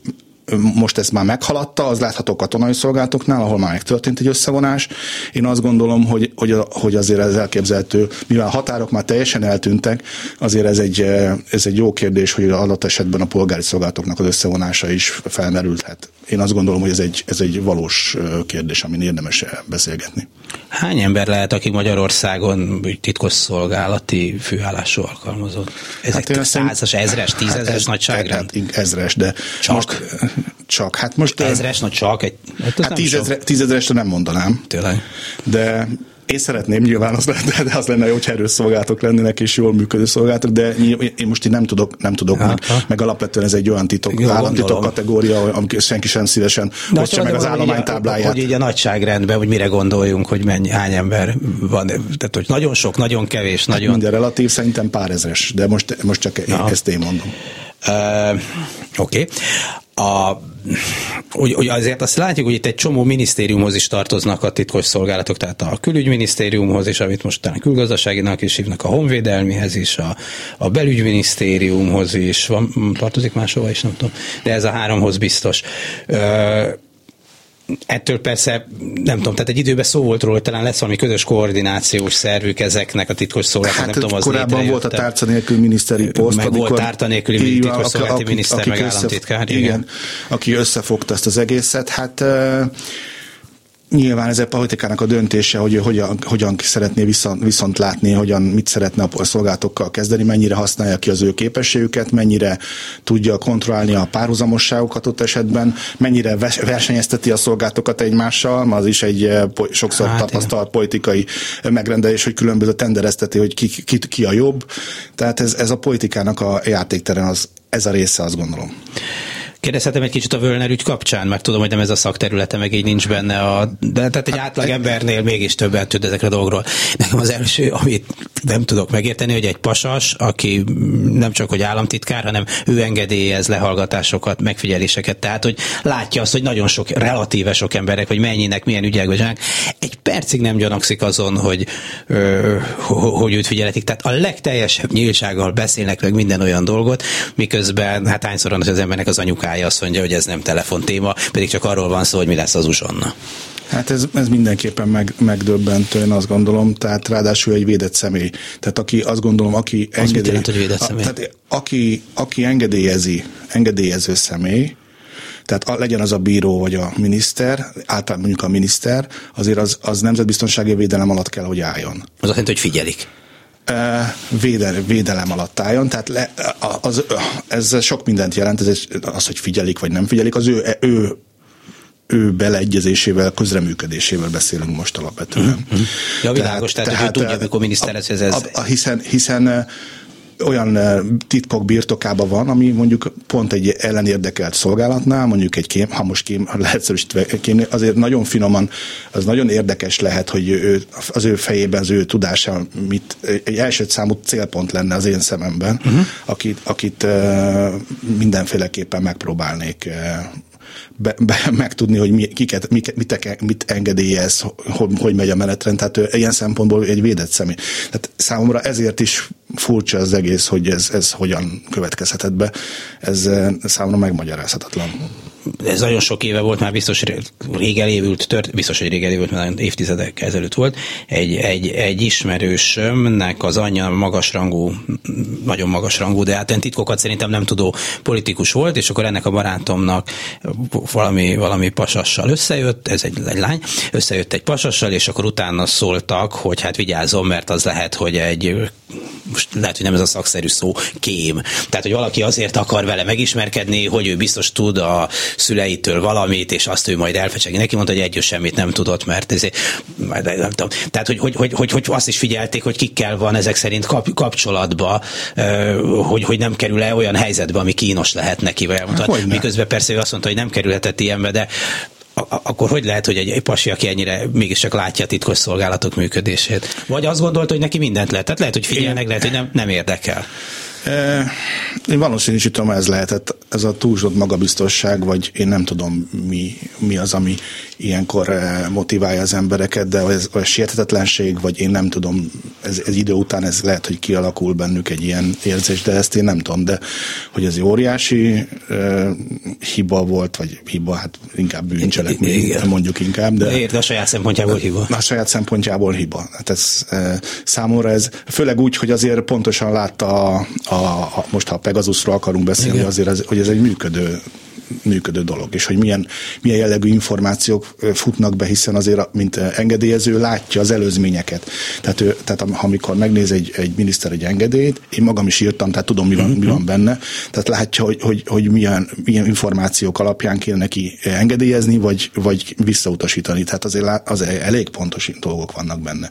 Speaker 3: most ezt már meghaladta, az látható katonai szolgálatoknál, ahol már megtörtént egy összevonás. Én azt gondolom, hogy, hogy, hogy azért ez elképzelhető, mivel a határok már teljesen eltűntek, azért ez egy, ez egy jó kérdés, hogy adott esetben a polgári szolgálatoknak az összevonása is felmerülhet. Én azt gondolom, hogy ez egy, ez egy valós kérdés, amin érdemes beszélgetni.
Speaker 2: Hány ember lehet, aki Magyarországon titkos szolgálati főállású alkalmazott? Ezek hát százas, ezres, tízezres hát ez, nagyságrend?
Speaker 3: Hát, ezres, de csak? most csak. Hát most...
Speaker 2: Ezres, no csak. Egy,
Speaker 3: hát, hát tízezre, tízezresre nem mondanám.
Speaker 2: Tényleg.
Speaker 3: De én szeretném, nyilván az lenne, de az lenne, hogy erős szolgálatok lennének és jól működő szolgálatok, de én most így nem tudok, nem tudok meg, meg, alapvetően ez egy olyan titok, Jó, államtitok kategória, amit senki sem szívesen hozza meg az állománytábláját.
Speaker 2: Hogy így a nagyságrendben, hogy mire gondoljunk, hogy mennyi, hány ember van. Tehát, hogy nagyon sok, nagyon kevés, hát nagyon...
Speaker 3: Minden relatív, szerintem pár ezres, de most, most csak én, ezt én mondom.
Speaker 2: Uh, Oké. Okay a, úgy, úgy azért azt látjuk, hogy itt egy csomó minisztériumhoz is tartoznak a titkos szolgálatok, tehát a külügyminisztériumhoz is, amit most talán külgazdaságinak is hívnak, a honvédelmihez is, a, a belügyminisztériumhoz is, van, tartozik máshova is, nem tudom, de ez a háromhoz biztos. Ö, Ettől persze, nem tudom, tehát egy időben szó volt róla, hogy talán lesz valami közös koordinációs szervük ezeknek a titkos szolgálatnak,
Speaker 3: hát,
Speaker 2: nem tudom,
Speaker 3: az Korábban volt a tárca nélkül miniszteri poszt.
Speaker 2: Meg volt tárca nélküli titkos szolgálati miniszter, meg
Speaker 3: államtitkár. Igen, igen, aki összefogta ezt az egészet. Hát Nyilván ez a politikának a döntése, hogy ő hogyan, hogyan szeretné viszont, viszont látni, hogyan mit szeretne a szolgálatokkal kezdeni, mennyire használja ki az ő képességüket, mennyire tudja kontrollálni a párhuzamosságokat ott esetben, mennyire versenyezteti a szolgálatokat egymással, az is egy eh, sokszor hát, tapasztalt igen. politikai megrendelés, hogy különböző tenderezteti, hogy ki, ki, ki a jobb. Tehát ez, ez a politikának a játékteren, az, ez a része, azt gondolom.
Speaker 2: Kérdezhetem egy kicsit a Völner ügy kapcsán, mert tudom, hogy nem ez a szakterülete, meg így nincs benne a... De tehát egy átlag embernél mégis többet tud ezekre a dolgokról. Nekem az első, amit nem tudok megérteni, hogy egy pasas, aki nem csak hogy államtitkár, hanem ő engedélyez lehallgatásokat, megfigyeléseket. Tehát, hogy látja azt, hogy nagyon sok, relatíve sok emberek, hogy mennyinek, milyen ügyekben csinálnak. Egy percig nem gyanakszik azon, hogy, ö, hogy őt figyeletik. Tehát a legteljesebb nyíltsággal beszélnek meg minden olyan dolgot, miközben hát hányszor van az embernek az anyukája bírája azt mondja, hogy ez nem telefontéma, pedig csak arról van szó, hogy mi lesz az uzsonna.
Speaker 3: Hát ez, ez mindenképpen meg, megdöbbentő, én azt gondolom, tehát ráadásul egy védett személy. Tehát aki azt gondolom, aki
Speaker 2: az engedély, jelent, hogy védett személy?
Speaker 3: A, tehát aki, aki engedélyezi, engedélyező személy, tehát a, legyen az a bíró vagy a miniszter, általában mondjuk a miniszter, azért az, az nemzetbiztonsági védelem alatt kell, hogy álljon. Az
Speaker 2: azt jelenti, hogy figyelik
Speaker 3: védelem, védelem alatt álljon. Tehát le, az, ez sok mindent jelent, ez az, hogy figyelik vagy nem figyelik, az ő, ő ő beleegyezésével, közreműködésével beszélünk most alapvetően. Mm-hmm.
Speaker 2: Ja, világos, tehát, tehát, tehát hogy ő tudja, mikor miniszter ez, ez... A,
Speaker 3: a, hiszen, hiszen olyan titkok birtokában van, ami mondjuk pont egy ellenérdekelt szolgálatnál, mondjuk egy kém, ha most kém, ha lehetszerűsítve kém, azért nagyon finoman, az nagyon érdekes lehet, hogy ő, az ő fejében, az ő tudása mit, egy első számú célpont lenne az én szememben, uh-huh. akit, akit mindenféleképpen megpróbálnék be, be, megtudni, hogy mi, kiket, miket, mit, mit engedélyez, hogy, hogy megy a menetrend. Tehát ő ilyen szempontból egy védett személy. Tehát számomra ezért is furcsa az egész, hogy ez, ez hogyan következhetett be. Ez számomra megmagyarázhatatlan.
Speaker 2: Ez nagyon sok éve volt, már biztos rég elévült, tört, biztos, hogy rég elévült, mert nagyon évtizedek ezelőtt volt, egy, egy, egy ismerősömnek az anyja magasrangú, nagyon magasrangú, de hát titkokat szerintem nem tudó politikus volt, és akkor ennek a barátomnak valami, valami pasassal összejött, ez egy, egy lány, összejött egy pasassal, és akkor utána szóltak, hogy hát vigyázzon, mert az lehet, hogy egy most lehet, hogy nem ez a szakszerű szó, kém. Tehát, hogy valaki azért akar vele megismerkedni, hogy ő biztos tud a szüleitől valamit, és azt ő majd elfecsegi. Neki mondta, hogy egyő semmit nem tudott, mert ezért, nem tudom. Tehát, hogy, hogy, hogy, hogy, hogy azt is figyelték, hogy kikkel van ezek szerint kap, kapcsolatba, hogy, hogy nem kerül-e olyan helyzetbe, ami kínos lehet neki. Vagy hát, miközben persze ő azt mondta, hogy nem kerülhetett ilyenbe, de akkor hogy lehet, hogy egy, egy pasi, aki ennyire mégiscsak látja a titkos szolgálatok működését? Vagy azt gondolta, hogy neki mindent lehet? Tehát lehet, hogy figyelnek, lehet, hogy nem, nem érdekel.
Speaker 3: Én valószínűsítem, ez lehetett, ez a túlzott magabiztosság, vagy én nem tudom, mi, mi az, ami ilyenkor motiválja az embereket, de ez a sietetetlenség, vagy én nem tudom, ez, ez idő után ez lehet, hogy kialakul bennük egy ilyen érzés, de ezt én nem tudom, de hogy ez egy óriási uh, hiba volt, vagy hiba, hát inkább bűncselekmény, mondjuk inkább. De,
Speaker 2: Érde, a saját szempontjából hiba.
Speaker 3: A saját szempontjából hiba. Hát ez uh, számomra ez, főleg úgy, hogy azért pontosan látta a, a a, a, most ha a Pegasusról akarunk beszélni, Igen. azért ez, hogy ez egy működő működő dolog, és hogy milyen, milyen jellegű információk futnak be, hiszen azért, mint engedélyező, látja az előzményeket. Tehát, ő, tehát amikor megnéz egy, egy miniszter egy engedélyt, én magam is írtam, tehát tudom, mi van, mi van benne, tehát látja, hogy, hogy, hogy milyen, milyen információk alapján kéne neki engedélyezni, vagy, vagy visszautasítani. Tehát azért az elég pontos dolgok vannak benne.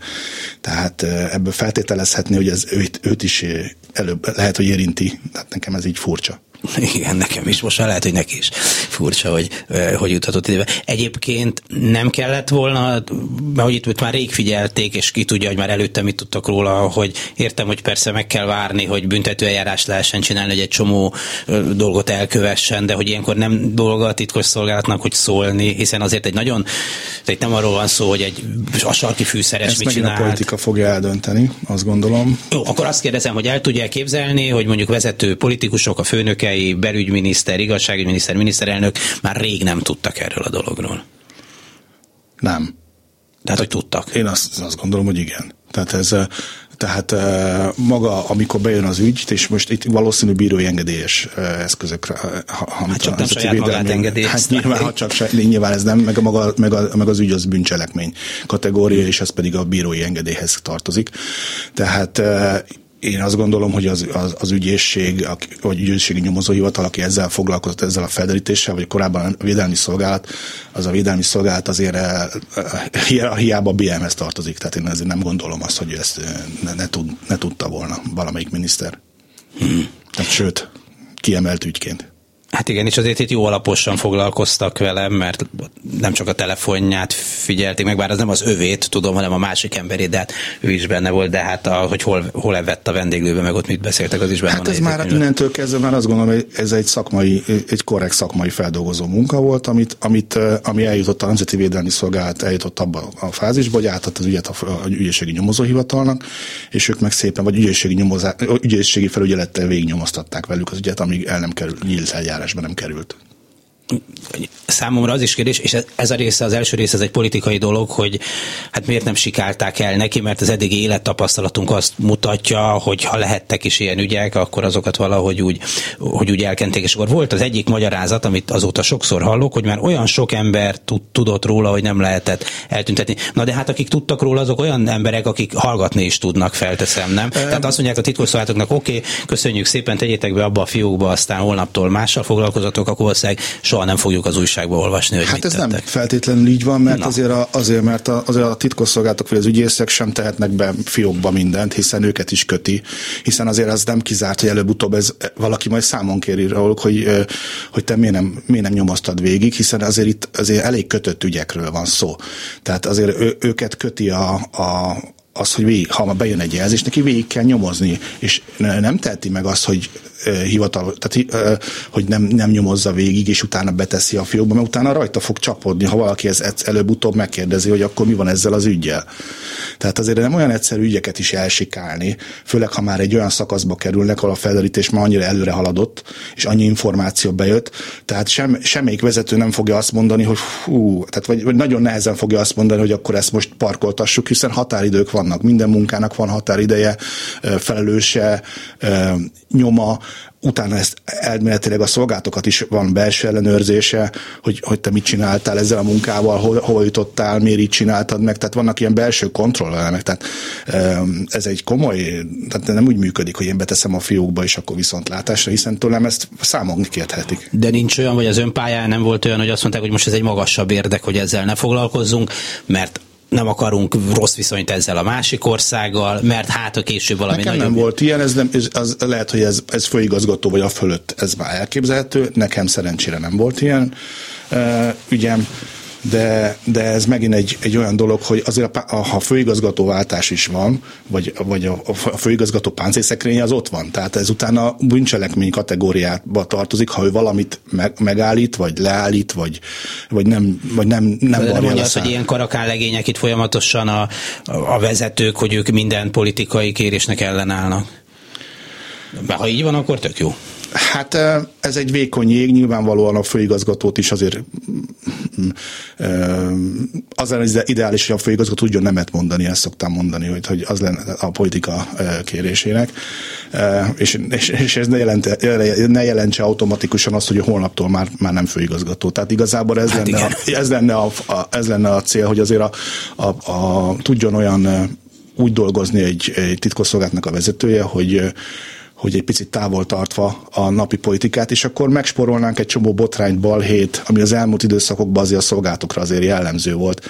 Speaker 3: Tehát ebből feltételezhetni, hogy ez őt, őt is előbb lehet, hogy érinti. Tehát nekem ez így furcsa.
Speaker 2: Igen, nekem is most már lehet, hogy neki is furcsa, hogy hogy juthatott ide. Egyébként nem kellett volna, mert hogy itt már rég figyelték, és ki tudja, hogy már előtte mit tudtak róla, hogy értem, hogy persze meg kell várni, hogy büntetőeljárás lehessen csinálni, hogy egy csomó dolgot elkövessen, de hogy ilyenkor nem dolga a titkos szolgálatnak, hogy szólni, hiszen azért egy nagyon, tehát nem arról van szó, hogy egy a sarki fűszeres
Speaker 3: Ezt
Speaker 2: mit csinál.
Speaker 3: a politika fogja eldönteni, azt gondolom.
Speaker 2: Jó, akkor azt kérdezem, hogy el tudja képzelni, hogy mondjuk vezető politikusok, a főnökei amerikai belügyminiszter, igazságügyminiszter, miniszterelnök már rég nem tudtak erről a dologról.
Speaker 3: Nem.
Speaker 2: Tehát, hogy tudtak.
Speaker 3: Én azt, azt gondolom, hogy igen. Tehát ez, tehát maga, amikor bejön az ügy, és most itt valószínű bírói engedélyes eszközökre,
Speaker 2: ha, hát csak nem saját magát
Speaker 3: Hát nyilván, ha csak nyilván ez nem, meg, a maga, meg, a, meg az ügy az bűncselekmény kategória, és ez pedig a bírói engedélyhez tartozik. Tehát én azt gondolom, hogy az, az, az ügyészség, vagy ügyészségi nyomozóhivatal, aki ezzel foglalkozott, ezzel a felderítéssel, vagy korábban a védelmi szolgálat, az a védelmi szolgálat azért eh, eh, hiába BM-hez tartozik. Tehát én ezért nem gondolom azt, hogy ezt eh, ne, ne, tud, ne tudta volna valamelyik miniszter. Hmm. Tehát, sőt, kiemelt ügyként.
Speaker 2: Hát igen, és azért itt jó alaposan foglalkoztak velem, mert nem csak a telefonját figyelték meg, bár az nem az övét, tudom, hanem a másik emberét, de hát ő is benne volt, de hát a, hogy hol, hol evett a vendéglőbe, meg ott mit beszéltek, az is benne
Speaker 3: Hát ez már innentől kezdve már azt gondolom, hogy ez egy szakmai, egy korrekt szakmai feldolgozó munka volt, amit, amit ami eljutott a Nemzeti Védelmi Szolgálat, eljutott abba a fázisba, hogy átadta az ügyet a, a ügyészségi nyomozóhivatalnak, és ők meg szépen, vagy ügyészségi, nyomozá, ügyészségi felügyelettel végignyomoztatták velük az ügyet, amíg el nem kerül nyílt eljárás eljárásba nem került
Speaker 2: számomra az is kérdés, és ez a része, az első része, ez egy politikai dolog, hogy hát miért nem sikálták el neki, mert az eddigi élettapasztalatunk azt mutatja, hogy ha lehettek is ilyen ügyek, akkor azokat valahogy úgy, hogy úgy elkenték. És akkor volt az egyik magyarázat, amit azóta sokszor hallok, hogy már olyan sok ember tudott róla, hogy nem lehetett eltüntetni. Na de hát akik tudtak róla, azok olyan emberek, akik hallgatni is tudnak, felteszem, nem? Tehát azt mondják a titkosszolgálatoknak, oké, okay, köszönjük szépen, tegyétek be abba a fiókba, aztán holnaptól mással foglalkozatok, akkor valószínűleg soha nem fogjuk az újságba olvasni, hogy
Speaker 3: Hát ez
Speaker 2: tettek.
Speaker 3: nem feltétlenül így van, mert azért, a, azért, mert a, azért a titkosszolgálatok vagy az ügyészek sem tehetnek be fiókba mindent, hiszen őket is köti, hiszen azért az nem kizárt, hogy előbb-utóbb ez valaki majd számon kéri róluk, hogy, hogy te miért nem, miért nem nyomoztad végig, hiszen azért itt azért elég kötött ügyekről van szó. Tehát azért ő, őket köti a, a, az, hogy végig, ha ma bejön egy jelzés, neki végig kell nyomozni, és nem teheti meg azt, hogy hivatal, tehát hogy nem, nem nyomozza végig, és utána beteszi a fiókba, mert utána rajta fog csapodni, ha valaki ez előbb-utóbb megkérdezi, hogy akkor mi van ezzel az ügyjel. Tehát azért nem olyan egyszerű ügyeket is elsikálni, főleg ha már egy olyan szakaszba kerülnek, ahol a felderítés már annyira előre haladott, és annyi információ bejött, tehát sem, semmelyik vezető nem fogja azt mondani, hogy hú, tehát vagy, vagy nagyon nehezen fogja azt mondani, hogy akkor ezt most parkoltassuk, hiszen határidők vannak, minden munkának van határideje, felelőse, nyoma, utána ezt elméletileg a szolgáltokat is van belső ellenőrzése, hogy, hogy te mit csináltál ezzel a munkával, hol, hol jutottál, miért így csináltad meg, tehát vannak ilyen belső kontrollelemek, tehát ez egy komoly, tehát nem úgy működik, hogy én beteszem a fiókba, és akkor viszont látásra, hiszen tőlem ezt számolni kérhetik.
Speaker 2: De nincs olyan, vagy az önpályán nem volt olyan, hogy azt mondták, hogy most ez egy magasabb érdek, hogy ezzel ne foglalkozzunk, mert nem akarunk rossz viszonyt ezzel a másik országgal, mert hát a később valami
Speaker 3: Nekem
Speaker 2: nagyobb...
Speaker 3: nem volt ilyen, ez, nem, ez az, lehet, hogy ez, ez főigazgató vagy a fölött, ez már elképzelhető, nekem szerencsére nem volt ilyen ügyem de, de ez megint egy, egy olyan dolog, hogy azért a, ha főigazgatóváltás is van, vagy, vagy a, a főigazgató páncélszekrénye az ott van. Tehát ez utána bűncselekmény kategóriába tartozik, ha ő valamit meg, megállít, vagy leállít, vagy, vagy nem, vagy nem, nem
Speaker 2: de nem azt, hogy ilyen karakánlegények itt folyamatosan a, a vezetők, hogy ők minden politikai kérésnek ellenállnak. Mert ha így van, akkor tök jó.
Speaker 3: Hát ez egy vékony jég, nyilvánvalóan a főigazgatót is azért mm, az lenne ideális, hogy a főigazgató tudjon nemet mondani, ezt szoktam mondani, hogy, hogy az lenne a politika kérésének, és, és, és ez ne, jelente, ne jelentse automatikusan azt, hogy holnaptól már, már nem főigazgató. Tehát igazából ez, hát lenne, a, ez, lenne a, a, ez lenne a cél, hogy azért a, a, a, tudjon olyan úgy dolgozni egy, egy titkosszolgálatnak a vezetője, hogy hogy egy picit távol tartva a napi politikát, és akkor megsporolnánk egy csomó botrányt, balhét, ami az elmúlt időszakokban azért a szolgálatokra azért jellemző volt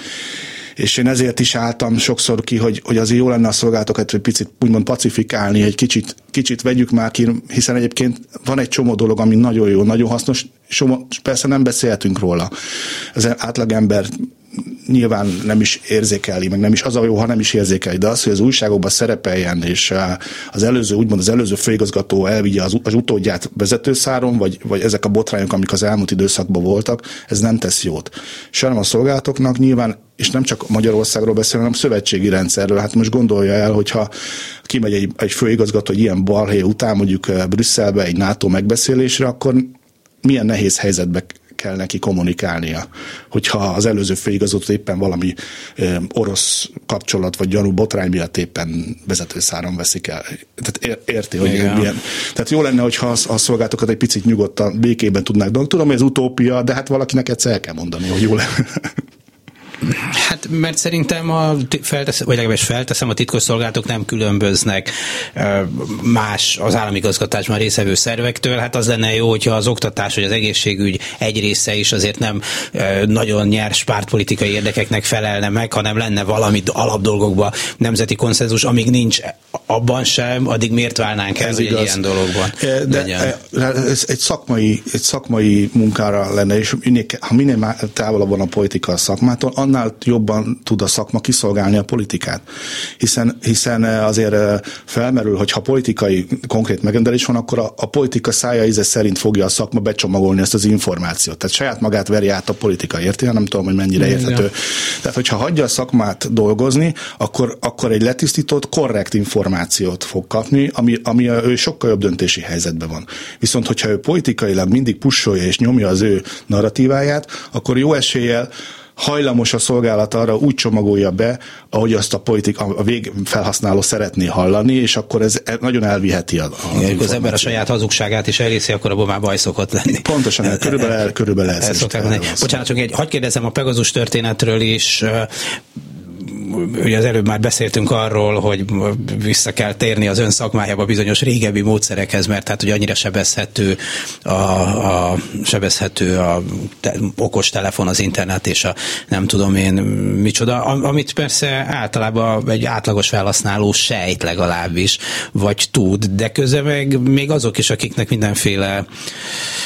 Speaker 3: és én ezért is álltam sokszor ki, hogy, hogy azért jó lenne a szolgálatokat egy picit úgymond pacifikálni, egy kicsit, kicsit vegyük már ki, hiszen egyébként van egy csomó dolog, ami nagyon jó, nagyon hasznos, és persze nem beszélhetünk róla. Az átlagember nyilván nem is érzékeli, meg nem is az a jó, ha nem is érzékeli, de az, hogy az újságokban szerepeljen, és az előző, úgymond az előző főigazgató elvigye az, az utódját vezetőszáron, vagy, vagy ezek a botrányok, amik az elmúlt időszakban voltak, ez nem tesz jót. Sem a szolgálatoknak nyilván és nem csak Magyarországról beszélünk, hanem szövetségi rendszerről. Hát most gondolja el, hogyha kimegy egy, egy főigazgató egy ilyen balhé után mondjuk Brüsszelbe egy NATO megbeszélésre, akkor milyen nehéz helyzetbe kell neki kommunikálnia. Hogyha az előző főigazgató éppen valami orosz kapcsolat vagy gyanú botrány miatt éppen vezetőszáron veszik el. Tehát érti, hogy Igen. milyen. Tehát jó lenne, hogyha a szolgáltokat egy picit nyugodtan, békében tudnák dolgozni. Tudom, hogy ez utópia, de hát valakinek egyszer el kell mondani, hogy jó lenne.
Speaker 2: Hát mert szerintem a feltesz, vagy legalábbis felteszem, a titkosszolgálatok nem különböznek más az államigazgatásban részevő szervektől. Hát az lenne jó, hogyha az oktatás vagy az egészségügy egy része is azért nem nagyon nyers pártpolitikai érdekeknek felelne meg, hanem lenne valami alapdolgokban nemzeti konszenzus, amíg nincs abban sem, addig miért válnánk el, hogy egy ilyen dologban
Speaker 3: De legyen. ez egy szakmai, egy szakmai munkára lenne, és minél, ha minél távolabb van a politika a szakmától, annál jobban tud a szakma kiszolgálni a politikát. Hiszen, hiszen eh, azért eh, felmerül, hogy ha politikai konkrét megrendelés van, akkor a, a politika szája íze szerint fogja a szakma becsomagolni ezt az információt. Tehát saját magát veri át a politika, érti? Nem tudom, hogy mennyire érthető. Tehát, hogyha hagyja a szakmát dolgozni, akkor, akkor egy letisztított, korrekt információt fog kapni, ami, ami a, ő sokkal jobb döntési helyzetben van. Viszont, hogyha ő politikailag mindig pusolja és nyomja az ő narratíváját, akkor jó eséllyel hajlamos a szolgálat arra, úgy csomagolja be, ahogy azt a politika, a végfelhasználó szeretné hallani, és akkor ez nagyon elviheti a,
Speaker 2: a Igen, az ember a saját hazugságát is elhiszi, akkor abban már baj szokott lenni.
Speaker 3: Pontosan, körülbelül, körülbelül ez. ez
Speaker 2: Bocsánat, csak egy, hagyd kérdezem a Pegazus történetről is, ugye az előbb már beszéltünk arról, hogy vissza kell térni az ön szakmájába bizonyos régebbi módszerekhez, mert hát hogy annyira sebezhető a, a sebezhető a te, okos telefon, az internet és a nem tudom én micsoda, amit persze általában egy átlagos felhasználó sejt legalábbis, vagy tud, de közben meg még azok is, akiknek mindenféle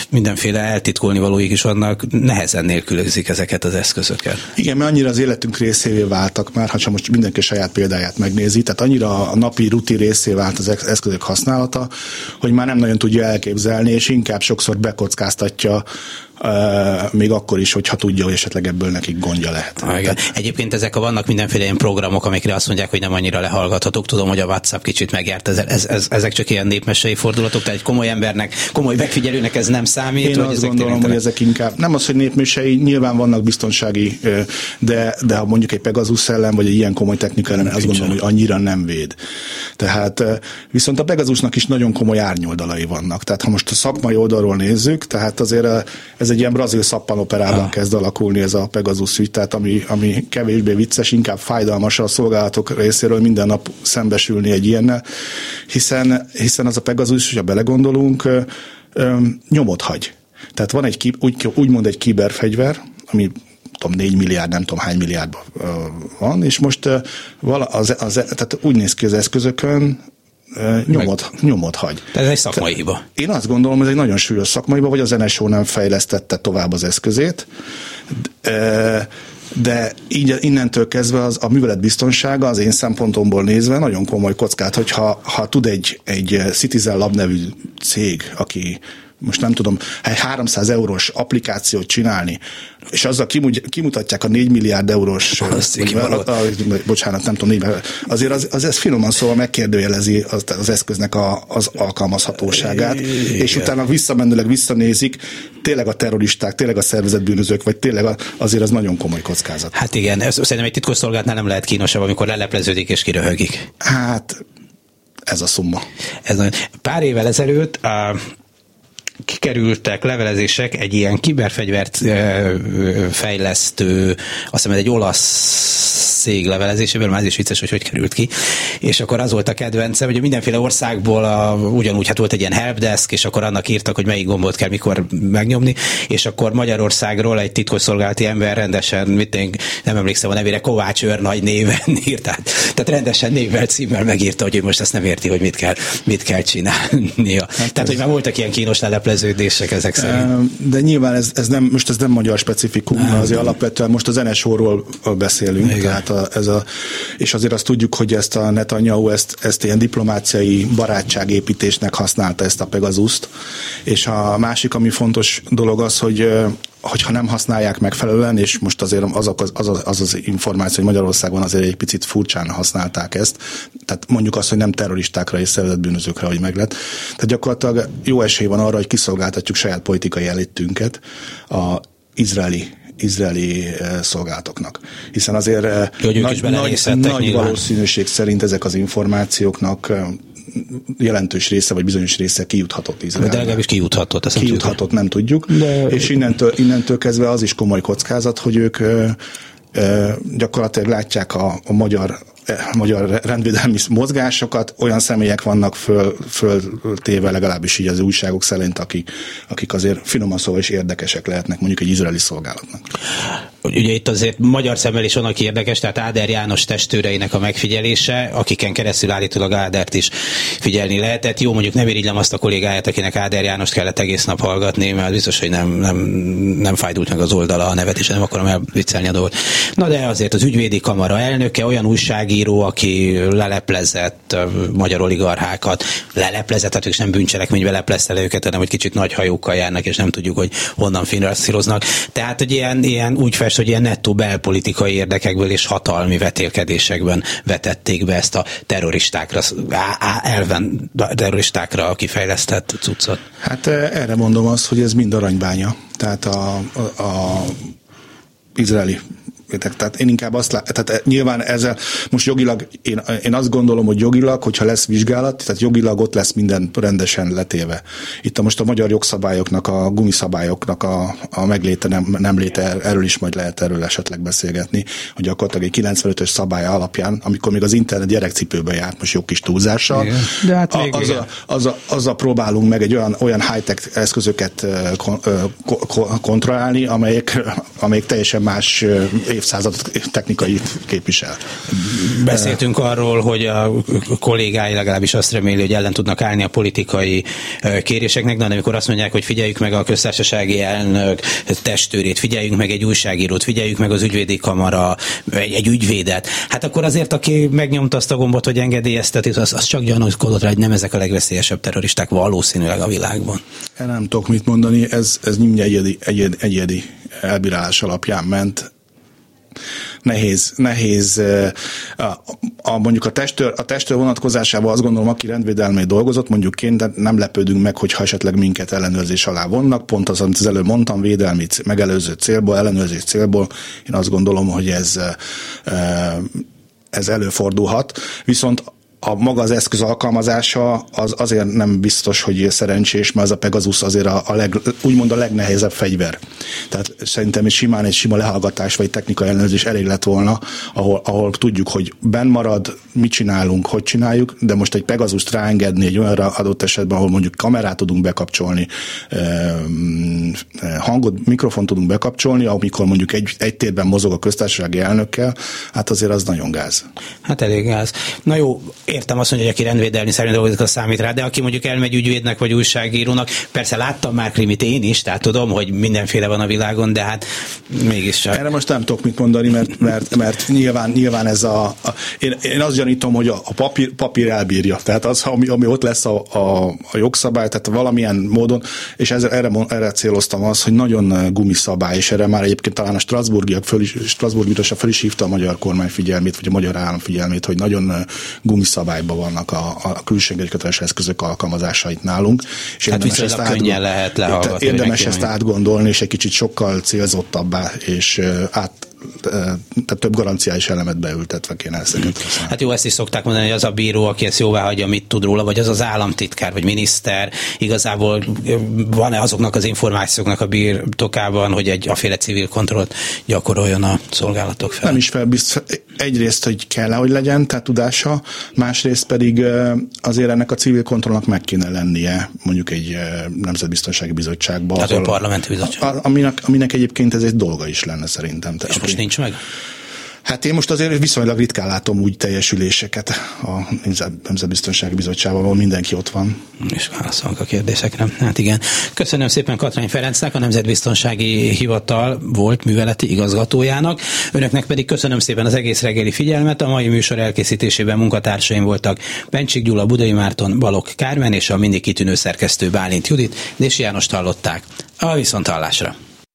Speaker 2: mindenféle eltitkolni valóik is vannak, nehezen nélkülözik ezeket az eszközöket.
Speaker 3: Igen, mert annyira az életünk részévé váltak már, mert ha most mindenki saját példáját megnézi, tehát annyira a napi rutin részé vált az eszközök használata, hogy már nem nagyon tudja elképzelni, és inkább sokszor bekockáztatja még akkor is, hogyha tudja, hogy esetleg ebből nekik gondja lehet.
Speaker 2: Ah, igen. Tehát... Egyébként ezek a vannak mindenféle ilyen programok, amikre azt mondják, hogy nem annyira lehallgathatók. Tudom, hogy a WhatsApp kicsit megjárt. Ez, ez, ez, ezek csak ilyen népmesei fordulatok, tehát egy komoly embernek, komoly megfigyelőnek ez nem számít.
Speaker 3: Én azt gondolom, hogy ezek inkább, nem az, hogy népmesei, nyilván vannak biztonsági, de, de ha mondjuk egy Pegasus ellen, vagy egy ilyen komoly technika ellen, azt gondolom, hogy annyira nem véd. Tehát viszont a Pegasusnak is nagyon komoly árnyoldalai vannak. Tehát ha most a szakmai oldalról nézzük, tehát azért ez ez egy ilyen brazil szappanoperában ah. kezd alakulni ez a Pegasus ügy, tehát ami, ami kevésbé vicces, inkább fájdalmas a szolgálatok részéről minden nap szembesülni egy ilyennel, hiszen, hiszen az a Pegasus, ha belegondolunk, nyomot hagy. Tehát van egy, úgy, úgymond egy kiberfegyver, ami tudom, 4 milliárd, nem tudom hány milliárd van, és most az, az, tehát úgy néz ki az eszközökön, nyomot, Meg... nyomot hagy.
Speaker 2: Tehát ez egy szakmai hiba.
Speaker 3: Én azt gondolom, hogy ez egy nagyon súlyos szakmai hiba, hogy az NSO nem fejlesztette tovább az eszközét, de így innentől kezdve az, a művelet biztonsága az én szempontomból nézve nagyon komoly kockát, hogyha ha tud egy, egy Citizen Lab nevű cég, aki most nem tudom, egy 300 eurós applikációt csinálni, és azzal kimutatják a 4 milliárd eurós, vagy, a, a, bocsánat, nem tudom, 4, azért az, az ez finoman szóval megkérdőjelezi az, az eszköznek a, az alkalmazhatóságát, Igen. és utána visszamenőleg visszanézik, tényleg a terroristák, tényleg a szervezetbűnözők, vagy tényleg a, azért az nagyon komoly kockázat.
Speaker 2: Hát igen, ez, szerintem egy titkosszolgálatnál nem lehet kínosabb, amikor lelepleződik és kiröhögik.
Speaker 3: Hát ez a szumma.
Speaker 2: Ez nagyon. Pár évvel ezelőtt a kikerültek levelezések egy ilyen kiberfegyvert fejlesztő, azt hiszem egy olasz cég levelezéséből, már ez is vicces, hogy hogy került ki. És akkor az volt a kedvence, hogy mindenféle országból a, ugyanúgy hát volt egy ilyen helpdesk, és akkor annak írtak, hogy melyik gombot kell mikor megnyomni, és akkor Magyarországról egy titkosszolgálati ember rendesen, mit én, nem emlékszem a nevére, Kovács nagy néven írt, tehát, tehát rendesen névvel, címmel megírta, hogy ő most ezt nem érti, hogy mit kell, mit kell csinálnia. Hát tehát, hogy már voltak ilyen kínos lelepleződések ezek szerint.
Speaker 3: De nyilván ez, ez nem, most ez nem magyar specifikum, nem, azért alapvetően most az NSO-ról beszélünk, Igen. tehát a, ez a, és azért azt tudjuk, hogy ezt a Netanyahu ezt, ezt ilyen diplomáciai barátságépítésnek használta ezt a Pegasuszt, és a másik, ami fontos dolog az, hogy hogyha nem használják megfelelően, és most azért az az, az, az, az információ, hogy Magyarországon azért egy picit furcsán használták ezt, tehát mondjuk azt, hogy nem terroristákra és szervezetbűnözőkre, hogy meg lett. Tehát gyakorlatilag jó esély van arra, hogy kiszolgáltatjuk saját politikai elitünket a izraeli izraeli eh, szolgálatoknak. Hiszen azért eh,
Speaker 2: Jó, nagy,
Speaker 3: nagy, nagy valószínűség szerint ezek az információknak eh, jelentős része, vagy bizonyos része kijuthatott Izraelbe.
Speaker 2: De legalábbis kijuthatott, ezt
Speaker 3: kijuthatott, nem tudjuk. De... És innentől, innentől kezdve az is komoly kockázat, hogy ők gyakorlatilag látják a, a magyar magyar rendvédelmi mozgásokat, olyan személyek vannak föl, föltéve legalábbis így az újságok szerint, akik, akik azért finoman szóval is érdekesek lehetnek mondjuk egy izraeli szolgálatnak.
Speaker 2: Ugye itt azért magyar szemmel is vannak érdekes, tehát Áder János testőreinek a megfigyelése, akiken keresztül állítólag Ádert is figyelni lehetett. Jó, mondjuk nem irigylem azt a kollégáját, akinek Áder Jánost kellett egész nap hallgatni, mert biztos, hogy nem, nem, nem fájdult meg az oldala a nevet, és nem akarom elviccelni a dolgot. Na de azért az ügyvédi kamara elnöke, olyan újságíró, aki leleplezett magyar oligarchákat, leleplezett, tehát ők nem bűncselekménybe leplezte le őket, hanem hogy kicsit nagy hajókkal járnak, és nem tudjuk, hogy honnan finanszíroznak. Tehát, hogy ilyen, ilyen úgy fest, hogy ilyen nettó belpolitikai érdekekből és hatalmi vetélkedésekben vetették be ezt a terroristákra, elven terroristákra kifejlesztett cuccot.
Speaker 3: Hát erre mondom azt, hogy ez mind aranybánya. Tehát a, a, a izraeli tehát én inkább azt lát, tehát eh, nyilván ezzel most jogilag, én, én azt gondolom, hogy jogilag, hogyha lesz vizsgálat, tehát jogilag ott lesz minden rendesen letéve. Itt a most a magyar jogszabályoknak, a gumiszabályoknak a, a megléte, nem, nem léte, erről is majd lehet erről esetleg beszélgetni, hogy gyakorlatilag egy 95-ös szabály alapján, amikor még az internet gyerekcipőben járt, most jó kis túlzással, igen. De hát még az, a, az, a, azzal próbálunk meg egy olyan, olyan high-tech eszközöket kon, kon, kontrollálni, amelyek, amelyek teljesen más évszázad technikai képvisel.
Speaker 2: Beszéltünk arról, hogy a kollégái legalábbis azt reméli, hogy ellen tudnak állni a politikai kéréseknek, de amikor azt mondják, hogy figyeljük meg a köztársasági elnök testőrét, figyeljünk meg egy újságírót, figyeljük meg az ügyvédi kamara, egy, egy ügyvédet, hát akkor azért, aki megnyomta azt a gombot, hogy engedélyezteti, az, az csak gyanúskodott rá, hogy nem ezek a legveszélyesebb terroristák valószínűleg a világban.
Speaker 3: Én nem tudok mit mondani, ez, ez mindjárt egyedi, egyedi, egyedi elbírálás alapján ment nehéz, nehéz a, a, mondjuk a testőr, a testőr vonatkozásában azt gondolom, aki rendvédelmé dolgozott, mondjuk én, de nem lepődünk meg, hogyha esetleg minket ellenőrzés alá vonnak, pont az, amit az előbb mondtam, védelmi megelőző célból, ellenőrzés célból, én azt gondolom, hogy ez ez előfordulhat, viszont a maga az eszköz alkalmazása az azért nem biztos, hogy szerencsés, mert az a Pegasus azért a, a leg, úgymond a legnehezebb fegyver. Tehát szerintem egy simán egy sima lehallgatás vagy technikai ellenőrzés elég lett volna, ahol, ahol tudjuk, hogy ben marad, mit csinálunk, hogy csináljuk, de most egy Pegasus ráengedni egy olyan adott esetben, ahol mondjuk kamerát tudunk bekapcsolni, hangot, mikrofon tudunk bekapcsolni, amikor mondjuk egy, egy térben mozog a köztársasági elnökkel, hát azért az nagyon gáz.
Speaker 2: Hát elég gáz. Na jó, értem azt mondja, hogy aki rendvédelmi szerint dolgozik, az számít rá, de aki mondjuk elmegy ügyvédnek vagy újságírónak, persze láttam már krimit én is, tehát tudom, hogy mindenféle van a világon, de hát mégis csak.
Speaker 3: Erre most nem tudok mit mondani, mert, mert, mert nyilván, nyilván ez a, a én, én azt gyanítom, hogy a, a papír, papír elbírja. Tehát az, ami, ami ott lesz a, a, a jogszabály, tehát valamilyen módon, és ezzel, erre, erre céloztam az, hogy nagyon gumiszabály, és erre már egyébként talán a Strasburgiak föl is, Strasburg föl is hívta a magyar kormány figyelmét, vagy a magyar állam figyelmét, hogy nagyon gumiszabály szabályban vannak a, a köteles eszközök alkalmazásait nálunk.
Speaker 2: És hát érdemes ezt könnyen lehet lehallgatni.
Speaker 3: Érdemes ezt átgondolni, és egy kicsit sokkal célzottabbá és át tehát több garanciális elemet beültetve kéne ezeket
Speaker 2: Hát jó, ezt is szokták mondani, hogy az a bíró, aki ezt jóvá hagyja, mit tud róla, vagy az az államtitkár, vagy miniszter, igazából van-e azoknak az információknak a birtokában, hogy egy aféle civil kontrollt gyakoroljon a szolgálatok fel?
Speaker 3: Nem is fel, biztos, egyrészt, hogy kell hogy legyen, tehát tudása, másrészt pedig azért ennek a civil kontrollnak meg kéne lennie mondjuk egy nemzetbiztonsági bizottságban.
Speaker 2: Tehát a parlamenti bizottság.
Speaker 3: Aminek, aminek egyébként ez egy dolga is lenne szerintem.
Speaker 2: És most nincs meg?
Speaker 3: Hát én most azért viszonylag ritkán látom úgy teljesüléseket a Nemzetbiztonsági Bizottságban, ahol mindenki ott van.
Speaker 2: És válaszolunk a kérdésekre. Hát igen. Köszönöm szépen Katrány Ferencnek, a Nemzetbiztonsági Hivatal volt műveleti igazgatójának. Önöknek pedig köszönöm szépen az egész reggeli figyelmet. A mai műsor elkészítésében munkatársaim voltak Pencsik Gyula, Budai Márton, Balok Kármen és a mindig kitűnő szerkesztő Bálint Judit, és János hallották. A viszonthallásra.